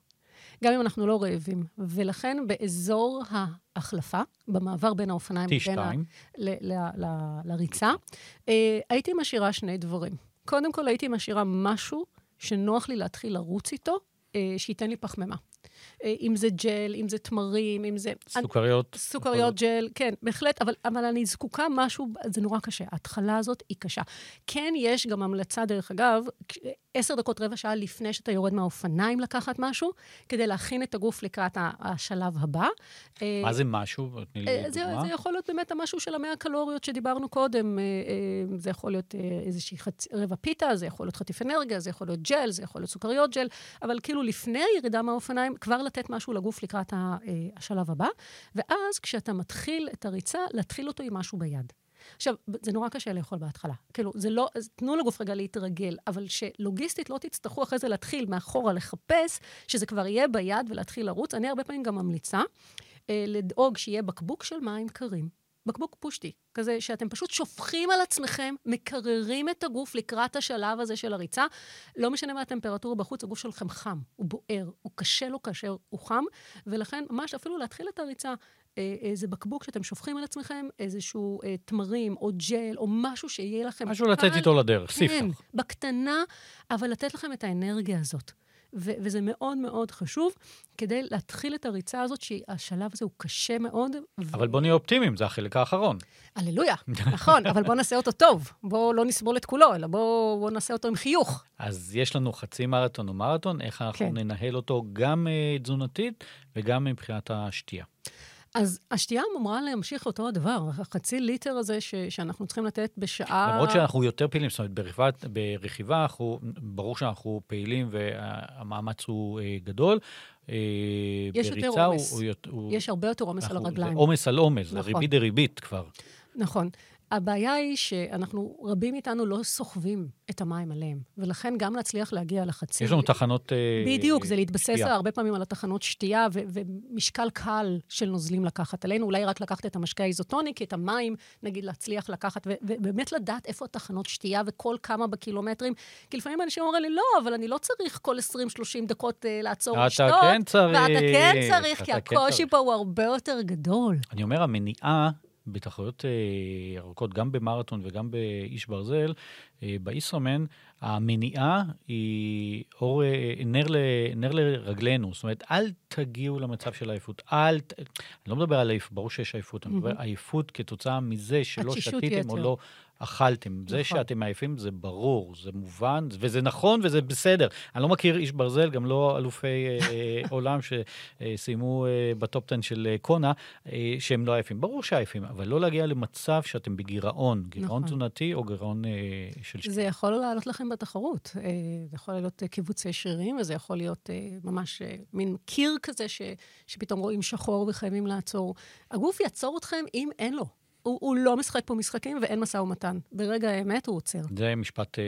גם אם אנחנו לא רעבים. ולכן באזור ההחלפה, במעבר בין האופניים לבין ה... ל- ל- ל- לריצה, אה, הייתי משאירה שני דברים. קודם כל, הייתי משאירה משהו שנוח לי להתחיל לרוץ איתו, אה, שייתן לי פחמימה. אה, אם זה ג'ל, אם זה תמרים, אם זה... סוכריות. סוכריות, ג'ל, כן, בהחלט, אבל, אבל אני זקוקה משהו, זה נורא קשה. ההתחלה הזאת היא קשה. כן, יש גם המלצה, דרך אגב, עשר דקות, רבע שעה לפני שאתה יורד מהאופניים לקחת משהו, כדי להכין את הגוף לקראת השלב הבא. אה, מה זה משהו? תני לי אה, זה, דוגמה. זה יכול להיות באמת המשהו של המאה קלוריות שדיברנו קודם. זה יכול להיות איזושהי חצ... רבע פיתה, זה יכול להיות חטיף אנרגיה, זה יכול להיות ג'ל, זה יכול להיות סוכריות ג'ל, אבל כאילו לפני הירידה מהאופניים, כבר לתת משהו לגוף לקראת אה, השלב הבא, ואז כשאתה מתחיל את הריצה, להתחיל אותו עם משהו ביד. עכשיו, זה נורא קשה לאכול בהתחלה. כאילו, זה לא, תנו לגוף רגע להתרגל, אבל שלוגיסטית לא תצטרכו אחרי זה להתחיל מאחורה לחפש, שזה כבר יהיה ביד ולהתחיל לרוץ. אני הרבה פעמים גם ממליצה אה, לדאוג שיהיה בקבוק של מים קרים. בקבוק פושטי, כזה שאתם פשוט שופכים על עצמכם, מקררים את הגוף לקראת השלב הזה של הריצה. לא משנה מה הטמפרטורה בחוץ, הגוף שלכם חם, הוא בוער, הוא קשה לו כאשר הוא חם, ולכן ממש אפילו להתחיל את הריצה אה, איזה בקבוק שאתם שופכים על עצמכם, איזשהו אה, תמרים או ג'ל או משהו שיהיה לכם... משהו לצאת איתו לדרך, כן, ספתח. בקטנה, אבל לתת לכם את האנרגיה הזאת. ו- וזה מאוד מאוד חשוב כדי להתחיל את הריצה הזאת, שהשלב הזה הוא קשה מאוד. ו- אבל בוא נהיה אופטימיים, זה החלק האחרון. הללויה, נכון, אבל בואו נעשה אותו טוב. בואו לא נסבול את כולו, אלא בואו בוא נעשה אותו עם חיוך. אז יש לנו חצי מרתון או מרתון, איך אנחנו כן. ננהל אותו גם אה, תזונתית וגם מבחינת השתייה. אז השתייה אמורה להמשיך אותו הדבר, החצי ליטר הזה ש- שאנחנו צריכים לתת בשעה... למרות שאנחנו יותר פעילים, זאת אומרת, ברכיבה, ברכיבה אנחנו, ברור שאנחנו פעילים והמאמץ הוא אה, גדול. אה, יש יותר עומס. הוא הוא- יש הרבה יותר עומס על הרגליים. זה עומס על עומס, זה נכון. ריבית דריבית כבר. נכון. הבעיה היא שאנחנו, רבים מאיתנו לא סוחבים את המים עליהם, ולכן גם להצליח להגיע לחצי... יש לנו תחנות אה, בדיוק, זה להתבסס שתייה. הרבה פעמים על התחנות שתייה ו- ומשקל קל של נוזלים לקחת עלינו. אולי רק לקחת את המשקה האיזוטוני, כי את המים, נגיד, להצליח לקחת, ובאמת לדעת איפה התחנות שתייה וכל כמה בקילומטרים. כי לפעמים אנשים אומרים לי, לא, אבל אני לא צריך כל 20-30 דקות אה, לעצור אתה לשתות. כן צריך. ואתה כן צריך, כי אתה כן הקושי צריך. פה הוא הרבה יותר גדול. אני אומר, המניעה בתחרויות אה, ארוכות, גם במרתון וגם באיש ברזל, אה, בישראמן, המניעה היא אור, אה, נר, ל, נר לרגלינו. זאת אומרת, אל תגיעו למצב של עייפות. אל, אני לא מדבר על עייפות, ברור שיש עייפות, אני מדבר על עייפות כתוצאה מזה שלא שתיתם או. לא אכלתם. זה נכון. שאתם עייפים זה ברור, זה מובן, וזה נכון וזה בסדר. אני לא מכיר איש ברזל, גם לא אלופי אה, עולם שסיימו אה, בטופ 10 של אה, קונה, אה, שהם לא עייפים. ברור שעייפים, אבל לא להגיע למצב שאתם בגירעון, גירעון נכון. תזונתי או גירעון אה, של. זה יכול לעלות לכם בתחרות. אה, זה יכול להיות אה, קיבוצי שרירים, וזה יכול להיות אה, ממש אה, מין קיר כזה ש, שפתאום רואים שחור וחייבים לעצור. הגוף יעצור אתכם אם אין לו. הוא, הוא לא משחק פה משחקים ואין משא ומתן. ברגע האמת הוא עוצר. זה משפט אה,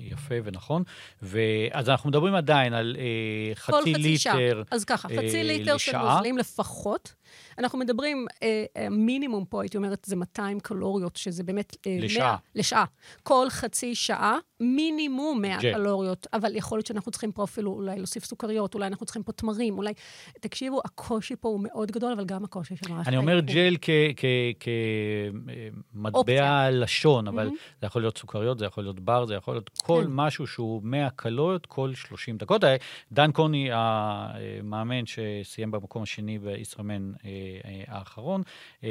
יפה ונכון. ואז אנחנו מדברים עדיין על אה, חצי חצי. ליטר. אז ככה, אה, חצי ליטר של לשעה. נוזלים לפחות. אנחנו מדברים, אה, אה, מינימום פה, הייתי אומרת, זה 200 קלוריות, שזה באמת... אה, לשעה. 100, לשעה. כל חצי שעה, מינימום 100 ג'ל. קלוריות. אבל יכול להיות שאנחנו צריכים פה אפילו אולי להוסיף סוכריות, אולי אנחנו צריכים פה תמרים, אולי... תקשיבו, הקושי פה הוא מאוד גדול, אבל גם הקושי של מערכת אני אומר. ג'ל כמטבע. לשון, אבל מהמם. זה יכול להיות סוכריות, זה יכול להיות בר, זה יכול להיות כל כן. משהו שהוא 100 קלוריות כל 30 דקות. אה, דן קוני, המאמן שסיים במקום השני בישראמן אה, אה, האחרון, אה,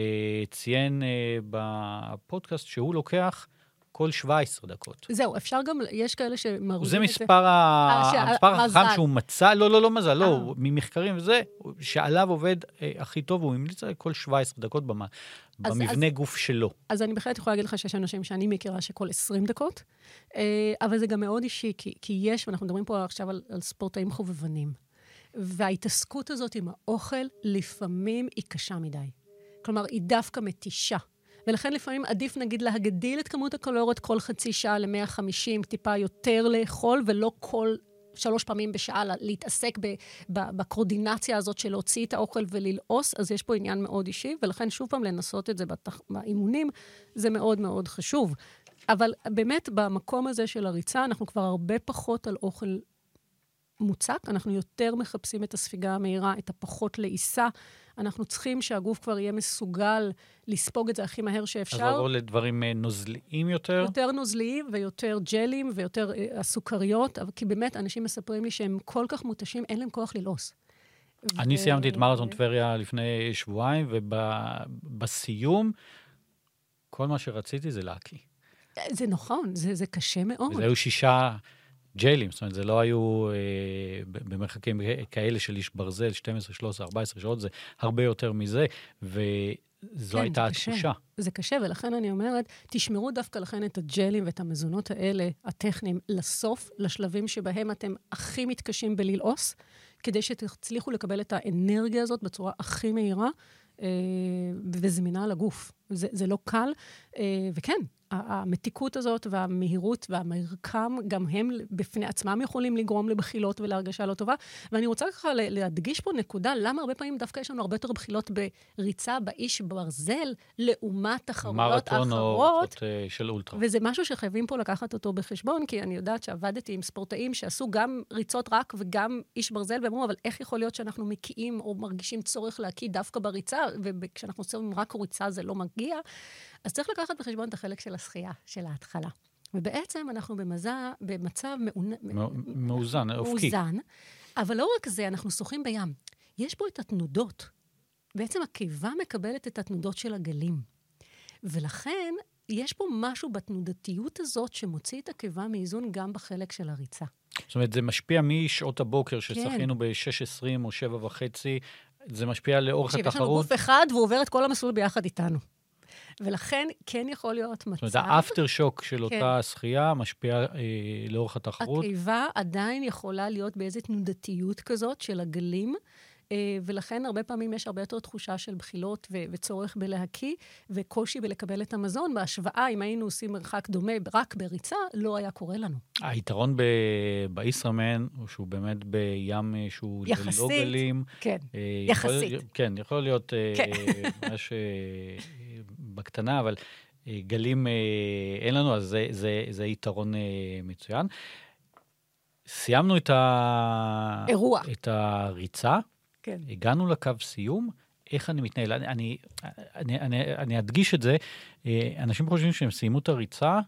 ציין אה, בפודקאסט שהוא לוקח כל 17 דקות. זהו, אפשר גם, יש כאלה שמרווים את זה זה. מספר ה- אה, המספר החכם. שהוא מצא, לא, לא, לא מזל, לא, אה. ממחקרים וזה, שעליו עובד אה, הכי טוב, הוא המליץ על כל 17 דקות במ- אז- במבנה גוף שלו. אז אני בהחלט יכולה להגיד לך שיש אנשים שאני מכירה שכל 20 דקות, אה, אבל זה גם מאוד אישי, כי, כי יש, ואנחנו מדברים פה עכשיו על, על ספורטאים חובבנים, וההתעסקות הזאת עם האוכל לפעמים היא קשה מדי. כלומר, היא דווקא מתישה. ולכן לפעמים עדיף נגיד להגדיל את כמות הקלוריות כל חצי שעה ל-150, טיפה יותר לאכול, ולא כל שלוש פעמים בשעה לה- להתעסק ב- ב- בקורדינציה הזאת של להוציא את האוכל וללעוס, אז יש פה עניין מאוד אישי, ולכן שוב פעם לנסות את זה בתח... באימונים, זה מאוד מאוד חשוב. אבל באמת, במקום הזה של הריצה, אנחנו כבר הרבה פחות על אוכל מוצק, אנחנו יותר מחפשים את הספיגה המהירה, את הפחות לעיסה. אנחנו צריכים שהגוף כבר יהיה מסוגל לספוג את זה הכי מהר אז שאפשר. לעבור לדברים אה, נוזליים יותר. יותר נוזליים ויותר ג'לים ויותר אה, הסוכריות, כי באמת, אנשים מספרים לי שהם כל כך מותשים, אין להם כוח ללעוס. אני ו- סיימתי את מרתון טבריה לפני שבועיים, ובסיום, כל מה שרציתי זה להקיא. זה נכון, זה, זה קשה מאוד. וזה היו שישה ג'לים, זאת אומרת, זה לא היו אה, במרחקים כאלה של איש ברזל, 12, 13, 14 שעות, זה הרבה יותר מזה, וזו כן, הייתה זה קשה. התחושה. זה קשה, ולכן אני אומרת, תשמרו דווקא לכן את הג'לים ואת המזונות האלה, הטכניים, לסוף, לשלבים שבהם אתם הכי מתקשים בללעוס, כדי שתצליחו לקבל את האנרגיה הזאת בצורה הכי מהירה אה, וזמינה לגוף. זה, זה לא קל, אה, וכן, המתיקות הזאת והמהירות והמרקם, גם הם בפני עצמם יכולים לגרום לבחילות ולהרגשה לא טובה. ואני רוצה ככה להדגיש פה נקודה, למה הרבה פעמים דווקא יש לנו הרבה יותר בחילות בריצה באיש ברזל, לעומת תחרויות אחרות. מרתון או uh, של אולטרה. וזה משהו שחייבים פה לקחת אותו בחשבון, כי אני יודעת שעבדתי עם ספורטאים שעשו גם ריצות רק וגם איש ברזל, והם אמרו, אבל איך יכול להיות שאנחנו מקיאים או מרגישים צורך להקיא דווקא בריצה, וכשאנחנו עושים רק ריצה זה לא מגיע? אז צריך לקחת בחשבון את החלק של השחייה, של ההתחלה. ובעצם אנחנו במזה, במצב מאונ... מאוזן, אופקי. מאוזן, אבל לא רק זה, אנחנו שוחים בים. יש פה את התנודות. בעצם הקיבה מקבלת את התנודות של הגלים. ולכן, יש פה משהו בתנודתיות הזאת שמוציא את הקיבה מאיזון גם בחלק של הריצה. זאת אומרת, זה משפיע משעות הבוקר ששחינו כן. ב-6.20 או 7.5, זה משפיע לאורך התחרות. יש לנו גוף אחד והוא עובר את כל המסלול ביחד איתנו. ולכן כן יכול להיות מצב... זאת אומרת, האפטר שוק של כן. אותה שחייה משפיע אה, לאורך התחרות. הקיבה עדיין יכולה להיות באיזו תנודתיות כזאת של הגלים. אה, ולכן הרבה פעמים יש הרבה יותר תחושה של בחילות ו- וצורך בלהקיא, וקושי בלקבל את המזון. בהשוואה, אם היינו עושים מרחק דומה רק בריצה, לא היה קורה לנו. היתרון ב- בישראמן הוא שהוא באמת בים אה, שהוא יחסית, ללא גלים. כן, אה, יחסית. יכול, כן, יכול להיות כן. ממש בקטנה, אבל גלים אין לנו, אז זה, זה, זה יתרון מצוין. סיימנו את, ה... אירוע. את הריצה. כן. הגענו לקו סיום, איך אני מתנהל? אני, אני, אני, אני, אני אדגיש את זה, אה, אנשים חושבים שהם סיימו את הריצה,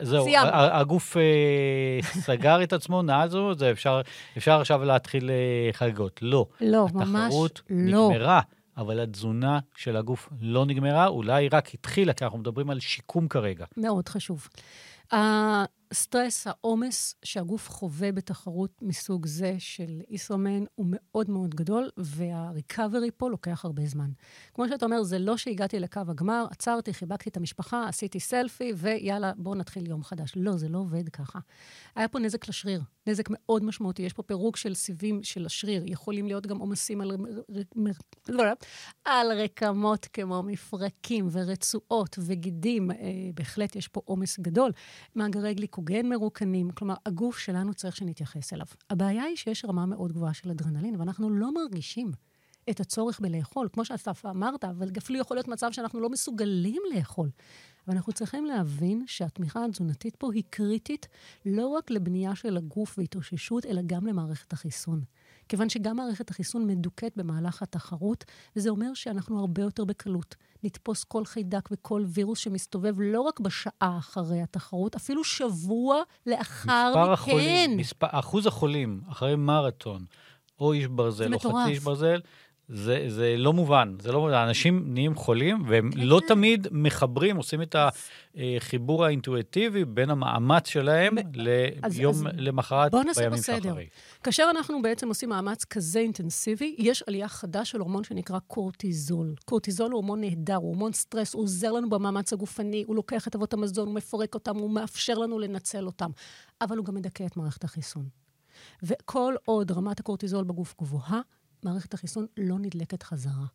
זהו, סיימנו. הגוף אה, סגר את עצמו, נעזו, זה אפשר, אפשר עכשיו להתחיל אה, חגיגות. לא. לא, ממש התחרות לא. נגמרה, אבל התזונה של הגוף לא נגמרה, אולי רק התחילה, כי אנחנו מדברים על שיקום כרגע. מאוד חשוב. הסטרס, העומס שהגוף חווה בתחרות מסוג זה של ישראמן הוא מאוד מאוד גדול, והריקאברי פה לוקח הרבה זמן. כמו שאתה אומר, זה לא שהגעתי לקו הגמר, עצרתי, חיבקתי את המשפחה, עשיתי סלפי, ויאללה, בואו נתחיל יום חדש. לא, זה לא עובד ככה. היה פה נזק לשריר, נזק מאוד משמעותי. יש פה פירוק של סיבים של השריר. יכולים להיות גם עומסים על, לא, לא, על רקמות כמו מפרקים ורצועות וגידים. אה, בהחלט יש פה עומס גדול. מאגרי גליקוגן מרוקנים, כלומר, הגוף שלנו צריך שנתייחס אליו. הבעיה היא שיש רמה מאוד גבוהה של אדרנלין, ואנחנו לא מרגישים את הצורך בלאכול, כמו שאסף אמרת, אבל אפילו יכול להיות מצב שאנחנו לא מסוגלים לאכול. ואנחנו צריכים להבין שהתמיכה התזונתית פה היא קריטית לא רק לבנייה של הגוף והתאוששות, אלא גם למערכת החיסון. כיוון שגם מערכת החיסון מדוכאת במהלך התחרות, וזה אומר שאנחנו הרבה יותר בקלות נתפוס כל חיידק וכל וירוס שמסתובב לא רק בשעה אחרי התחרות, אפילו שבוע לאחר מכן. החולים, מספר, אחוז החולים אחרי מרתון, או איש ברזל, או חצי איש ברזל, זה, זה לא מובן, זה לא מובן. אנשים נהיים חולים, והם כן. לא תמיד מחברים, עושים את החיבור האינטואיטיבי בין המאמץ שלהם ליום למחרת, בימים שאחרי. כאשר אנחנו בעצם עושים מאמץ כזה אינטנסיבי, יש עלייה חדה של הורמון שנקרא קורטיזול. קורטיזול הוא הורמון נהדר, הוא הורמון סטרס, הוא עוזר לנו במאמץ הגופני, הוא לוקח את אבות המזון, הוא מפרק אותם, הוא מאפשר לנו לנצל אותם. אבל הוא גם מדכא את מערכת החיסון. וכל עוד רמת הקורטיזול בגוף גבוהה, מערכת החיסון לא נדלקת חזרה.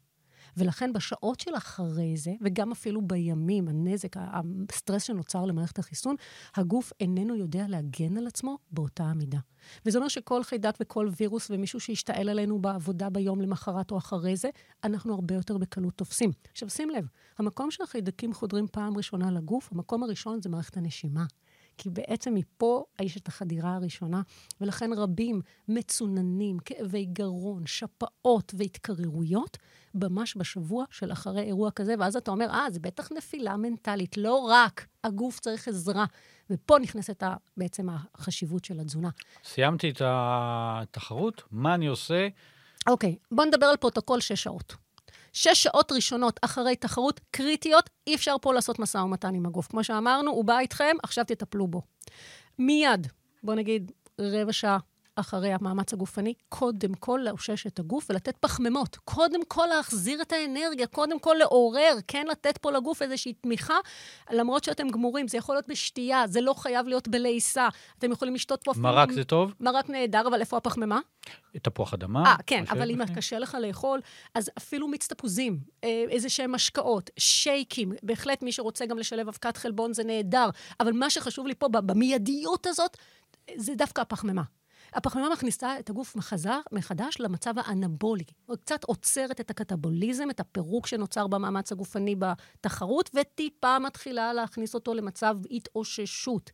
ולכן בשעות של אחרי זה, וגם אפילו בימים, הנזק, הסטרס שנוצר למערכת החיסון, הגוף איננו יודע להגן על עצמו באותה המידה. וזה אומר שכל חיידק וכל וירוס ומישהו שישתעל עלינו בעבודה ביום למחרת או אחרי זה, אנחנו הרבה יותר בקלות תופסים. עכשיו שים לב, המקום שהחיידקים חודרים פעם ראשונה לגוף, המקום הראשון זה מערכת הנשימה. כי בעצם מפה יש את החדירה הראשונה, ולכן רבים מצוננים, כאבי גרון, שפעות והתקררויות, ממש בשבוע של אחרי אירוע כזה, ואז אתה אומר, אה, זה בטח נפילה מנטלית, לא רק, הגוף צריך עזרה. ופה נכנסת בעצם החשיבות של התזונה. סיימתי את התחרות, מה אני עושה? אוקיי, בוא נדבר על פרוטוקול שש שעות. שש שעות ראשונות אחרי תחרות קריטיות, אי אפשר פה לעשות משא ומתן עם הגוף. כמו שאמרנו, הוא בא איתכם, עכשיו תטפלו בו. מיד, בוא נגיד רבע שעה אחרי המאמץ הגופני, קודם כל לאושש את הגוף ולתת פחמימות. קודם כל להחזיר את האנרגיה, קודם כל לעורר, כן לתת פה לגוף איזושהי תמיכה, למרות שאתם גמורים. זה יכול להיות בשתייה, זה לא חייב להיות בלעיסה. אתם יכולים לשתות פה... מרק אפילו... זה טוב? מרק נהדר, אבל איפה הפחמימה? תפוח אדמה. אה, כן, אבל אם קשה לך לאכול, אז אפילו מיץ תפוזים, אה, איזה שהם משקאות, שייקים, בהחלט מי שרוצה גם לשלב אבקת חלבון זה נהדר, אבל מה שחשוב לי פה, במיידיות הזאת, זה דווקא הפחמימה. הפחמימה מכניסה את הגוף מחזר, מחדש למצב האנבולי. קצת עוצרת את הקטבוליזם, את הפירוק שנוצר במאמץ הגופני בתחרות, וטיפה מתחילה להכניס אותו למצב התאוששות.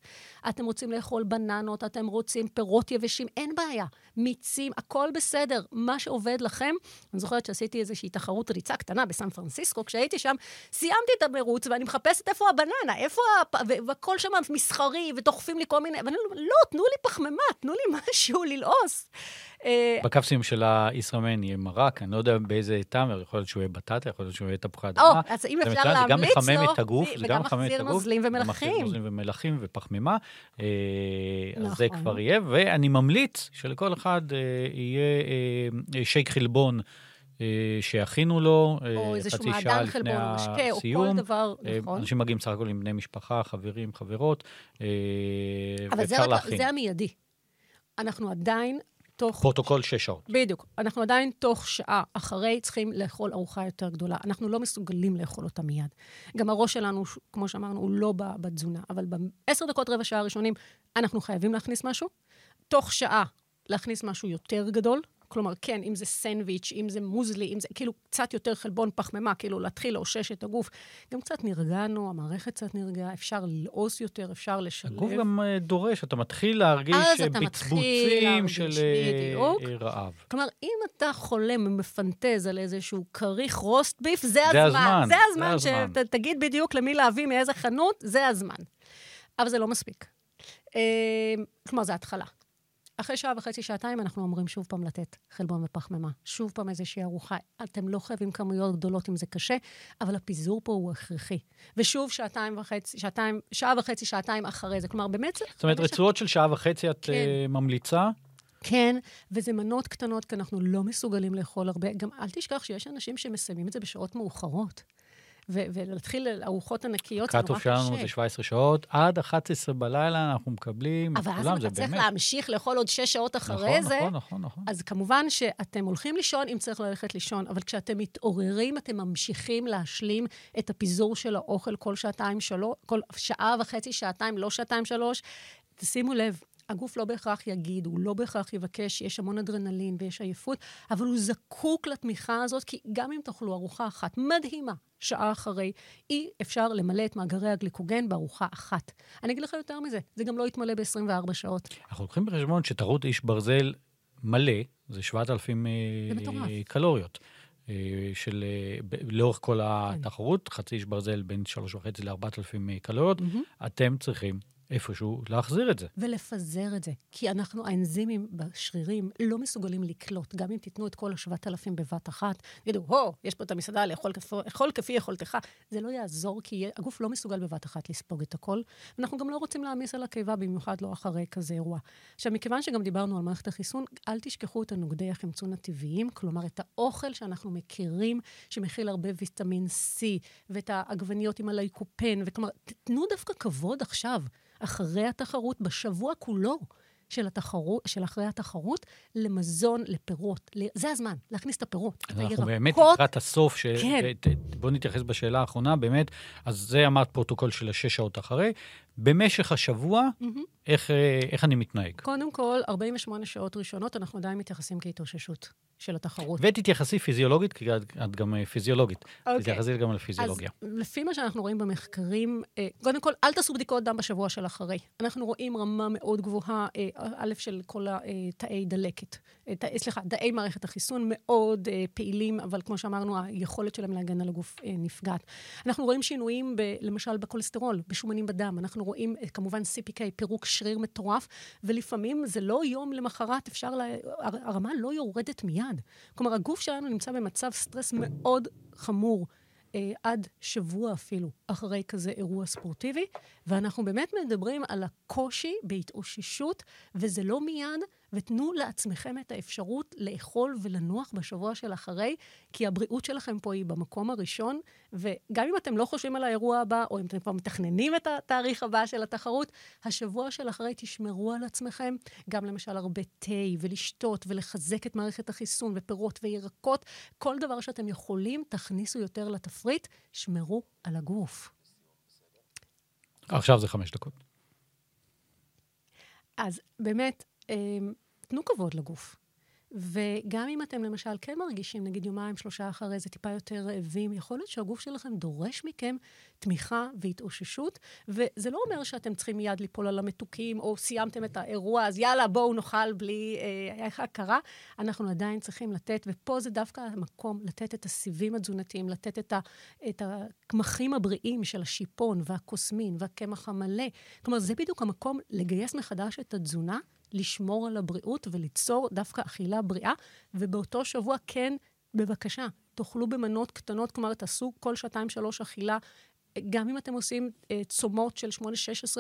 אתם רוצים לאכול בננות, אתם רוצים פירות יבשים, אין בעיה. מיצים, הכל בסדר. מה שעובד לכם, אני זוכרת שעשיתי איזושהי תחרות ריצה קטנה בסן פרנסיסקו, כשהייתי שם, סיימתי את המרוץ ואני מחפשת איפה הבננה, איפה... הפ... והכל שם מסחרי, ודוחפים לי כל מיני... אומרת, לא, תנו לי פחמימה, תנו לי משהו ללעוס. אה, בקפסולים של הישראמן יהיה מרק, אני לא יודע באיזה טעם, יכול להיות שהוא יהיה בטטה, יכול להיות שהוא יהיה תפוחי אדמה. או, אז אם אפשר להמליץ לו, זה גם מחמם את הגוף, זה גם מחזיר נוזלים ומלחים. מחזיר נוזלים ומלחים ופחמימה, אה, אז זה כבר יהיה, ואני ממליץ שלכל אחד אה, יהיה שייק חלבון. שיכינו לו חצי שעה לפני הסיום. נכון. אנשים מגיעים סך הכל עם בני משפחה, חברים, חברות, ואפשר להכין. אבל זה המיידי. אנחנו עדיין תוך... פרוטוקול שש שעות. בדיוק. אנחנו עדיין תוך שעה אחרי צריכים לאכול ארוחה יותר גדולה. אנחנו לא מסוגלים לאכול אותה מיד. גם הראש שלנו, כמו שאמרנו, הוא לא בתזונה. אבל בעשר דקות, רבע שעה הראשונים, אנחנו חייבים להכניס משהו. תוך שעה להכניס משהו יותר גדול, כלומר, כן, אם זה סנדוויץ', אם זה מוזלי, אם זה כאילו קצת יותר חלבון פחמימה, כאילו להתחיל לאושש את הגוף. גם קצת נרגענו, המערכת קצת נרגעה, אפשר ללעוס יותר, אפשר לשלב. הגוף גם אה, דורש, אתה מתחיל להרגיש בצבוצים של אה, אה, רעב. כלומר, אם אתה חולם ומפנטז על איזשהו כריך רוסט ביף, זה הזמן. זה הזמן. זה הזמן שתגיד בדיוק למי להביא מאיזה חנות, זה הזמן. אבל זה לא מספיק. כלומר, זה התחלה. אחרי שעה וחצי, שעתיים, אנחנו אומרים שוב פעם לתת חלבון ופחמימה. שוב פעם איזושהי ארוחה. אתם לא חייבים כמויות גדולות אם זה קשה, אבל הפיזור פה הוא הכרחי. ושוב, שעתיים וחצי, שעתיים, שעה וחצי, שעתיים אחרי זה. כלומר, באמת... זאת אומרת, רצועות של שעה וחצי את כן. uh, ממליצה? כן, וזה מנות קטנות, כי אנחנו לא מסוגלים לאכול הרבה. גם אל תשכח שיש אנשים שמסיימים את זה בשעות מאוחרות. ולהתחיל ארוחות ענקיות זה נורא קשה. הקאטוף שלנו זה 17 שעות, עד 11 בלילה אנחנו מקבלים אבל אז אתה צריך להמשיך לאכול עוד 6 שעות אחרי נכון, זה. נכון, נכון, נכון. אז כמובן שאתם הולכים לישון אם צריך ללכת לישון, אבל כשאתם מתעוררים, אתם ממשיכים להשלים את הפיזור של האוכל כל שעתיים, שלוש, כל שעה וחצי, שעתיים, לא שעתיים, שלוש. תשימו לב, הגוף לא בהכרח יגיד, הוא לא בהכרח יבקש, יש המון אדרנלין ויש עייפות, אבל הוא זקוק לתמיכה הזאת, כי גם אם תאכלו ארוחה אחת מדהימה, שעה אחרי, אי אפשר למלא את מאגרי הגליקוגן בארוחה אחת. אני אגיד לך יותר מזה, זה גם לא יתמלא ב-24 שעות. אנחנו לוקחים בחשבון שטרות איש ברזל מלא, זה 7,000 אה, קלוריות. אה, של אה, לאורך כל התחרות, חצי איש ברזל בין 3.5 ל-4,000 קלוריות, mm-hmm. אתם צריכים איפשהו להחזיר את זה. ולפזר את זה. כי אנחנו, האנזימים בשרירים לא מסוגלים לקלוט. גם אם תיתנו את כל השבעת אלפים בבת אחת, יגידו, הו, יש פה את המסעדה לאכול כפי, כפי יכולתך. זה לא יעזור, כי הגוף לא מסוגל בבת אחת לספוג את הכל. ואנחנו גם לא רוצים להעמיס על הקיבה, במיוחד לא אחרי כזה אירוע. עכשיו, מכיוון שגם דיברנו על מערכת החיסון, אל תשכחו את הנוגדי החמצון הטבעיים, כלומר, את האוכל שאנחנו מכירים, שמכיל הרבה ויטמין C, ואת העגבניות עם הלייקופן, וכלומר, תנו דווקא כבוד עכשיו. אחרי התחרות, בשבוע כולו של, התחרות, של אחרי התחרות, למזון, לפירות. זה הזמן, להכניס את הפירות, הירקות. אנחנו באמת לקראת הסוף, ש... כן. בואו נתייחס בשאלה האחרונה, באמת, אז זה אמרת פרוטוקול של השש שעות אחרי. במשך השבוע, mm-hmm. איך, איך אני מתנהג? קודם כל, 48 שעות ראשונות, אנחנו עדיין מתייחסים כהתאוששות. של התחרות. ותתייחסי פיזיולוגית, כי את, את גם אה, פיזיולוגית. אוקיי. אוקיי. תתייחסי גם לפיזיולוגיה. אז לפי מה שאנחנו רואים במחקרים, אה, קודם כל, אל תעשו בדיקות דם בשבוע של אחרי. אנחנו רואים רמה מאוד גבוהה, אה, א', של כל התאי דלקת. סליחה, תאי מערכת החיסון מאוד פעילים, אבל כמו שאמרנו, היכולת שלהם להגן על הגוף נפגעת. אנחנו רואים שינויים, ב, למשל, בכולסטרול, בשומנים בדם. אנחנו רואים, כמובן, CPK, פירוק שריר מטורף, ולפעמים זה לא יום למחרת, אפשר, לה, הרמה לא יורדת מיד. כלומר, הגוף שלנו נמצא במצב סטרס מאוד חמור. אה, עד שבוע אפילו אחרי כזה אירוע ספורטיבי, ואנחנו באמת מדברים על הקושי בהתאוששות, וזה לא מיד, ותנו לעצמכם את האפשרות לאכול ולנוח בשבוע של אחרי, כי הבריאות שלכם פה היא במקום הראשון, וגם אם אתם לא חושבים על האירוע הבא, או אם אתם כבר מתכננים את התאריך הבא של התחרות, השבוע של אחרי תשמרו על עצמכם, גם למשל הרבה תה ולשתות ולחזק את מערכת החיסון ופירות וירקות, כל דבר שאתם יכולים, תכניסו יותר לתפריט, שמרו על הגוף. עכשיו זה חמש דקות. אז באמת, אמ, תנו כבוד לגוף. וגם אם אתם למשל כן מרגישים, נגיד יומיים, שלושה אחרי זה טיפה יותר רעבים, יכול להיות שהגוף שלכם דורש מכם תמיכה והתאוששות, וזה לא אומר שאתם צריכים מיד ליפול על המתוקים, או סיימתם את האירוע, אז יאללה, בואו נאכל בלי אה, הכרה. אנחנו עדיין צריכים לתת, ופה זה דווקא המקום לתת את הסיבים התזונתיים, לתת את, ה, את הקמחים הבריאים של השיפון והקוסמין והקמח המלא. כלומר, זה בדיוק המקום לגייס מחדש את התזונה. לשמור על הבריאות וליצור דווקא אכילה בריאה, ובאותו שבוע כן, בבקשה, תאכלו במנות קטנות, כלומר, תעשו כל שעתיים-שלוש אכילה. גם אם אתם עושים אה, צומות של 8-16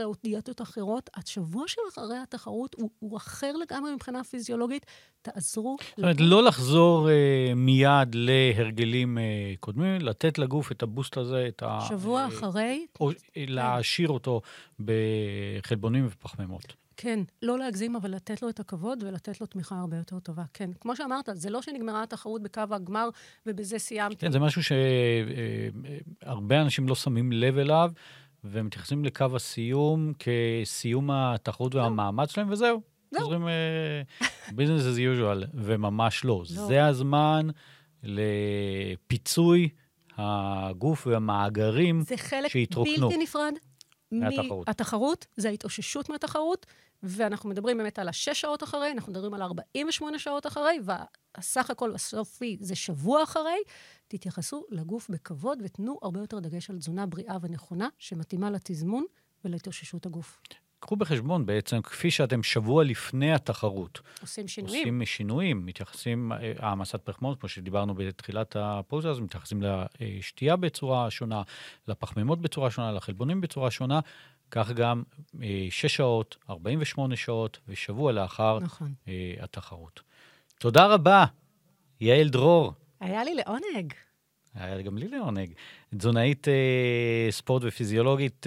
או דיאטות אחרות, השבוע של אחרי התחרות הוא, הוא אחר לגמרי מבחינה פיזיולוגית. תעזרו. זאת אומרת, לא לחזור אה, מיד להרגלים אה, קודמים, לתת לגוף את הבוסט הזה, את ה... שבוע אה, אחרי. או אה, להעשיר אותו בחלבונים ופחמימות. כן, לא להגזים, אבל לתת לו את הכבוד ולתת לו תמיכה הרבה יותר טובה. כן, כמו שאמרת, זה לא שנגמרה התחרות בקו הגמר ובזה סיימתי. כן, זה משהו שהרבה אה, אנשים לא שמים לב אליו, ומתייחסים לקו הסיום כסיום התחרות. והמאמץ שלהם, וזהו. לא. חוזרים ביזנס as usual, וממש לא. לא. זה הזמן לפיצוי הגוף והמאגרים שהתרוקנו. זה חלק בלתי נפרד מהתחרות. התחרות זה ההתאוששות מהתחרות, ואנחנו מדברים באמת על השש שעות אחרי, אנחנו מדברים על 48 שעות אחרי, והסך הכל הסופי זה שבוע אחרי. תתייחסו לגוף בכבוד ותנו הרבה יותר דגש על תזונה בריאה ונכונה, שמתאימה לתזמון ולהתאוששות הגוף. קחו בחשבון בעצם, כפי שאתם שבוע לפני התחרות. עושים שינויים. עושים שינויים, מתייחסים, אה, העמסת פחמות, כמו שדיברנו בתחילת הפרוזה, אז מתייחסים לשתייה בצורה שונה, לפחמימות בצורה שונה, לחלבונים בצורה שונה. כך גם אה, 6 שעות, 48 שעות ושבוע לאחר נכון. אה, התחרות. תודה רבה, יעל דרור. היה לי לעונג. היה גם לי לעונג. תזונאית אה, ספורט ופיזיולוגית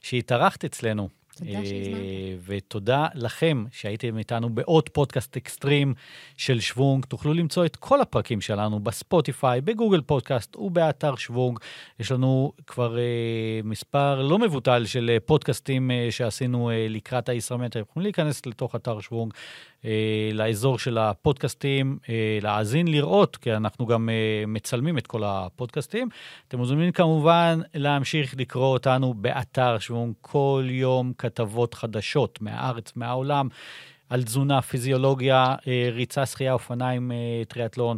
שהתארחת אצלנו. תודה שהזמנת. ותודה לכם שהייתם איתנו בעוד פודקאסט אקסטרים של שוונג. תוכלו למצוא את כל הפרקים שלנו בספוטיפיי, בגוגל פודקאסט ובאתר שוונג. יש לנו כבר uh, מספר לא מבוטל של uh, פודקאסטים uh, שעשינו uh, לקראת הישראמט. אתם יכולים להיכנס לתוך אתר שוונג, לאזור של הפודקאסטים, uh, להאזין, לראות, כי אנחנו גם uh, מצלמים את כל הפודקאסטים. אתם מוזמנים כמובן להמשיך לקרוא אותנו באתר שוונג כל יום. כתבות חדשות מהארץ, מהעולם, על תזונה, פיזיולוגיה, אה, ריצה, שחייה, אופניים, אה, טריאטלון.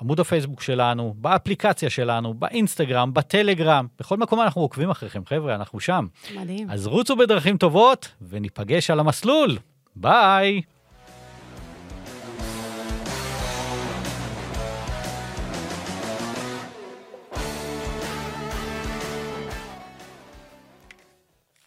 עמוד הפייסבוק שלנו, באפליקציה שלנו, באינסטגרם, בטלגרם, בכל מקום אנחנו עוקבים אחריכם, חבר'ה, אנחנו שם. מדהים. אז רוצו בדרכים טובות, וניפגש על המסלול. ביי!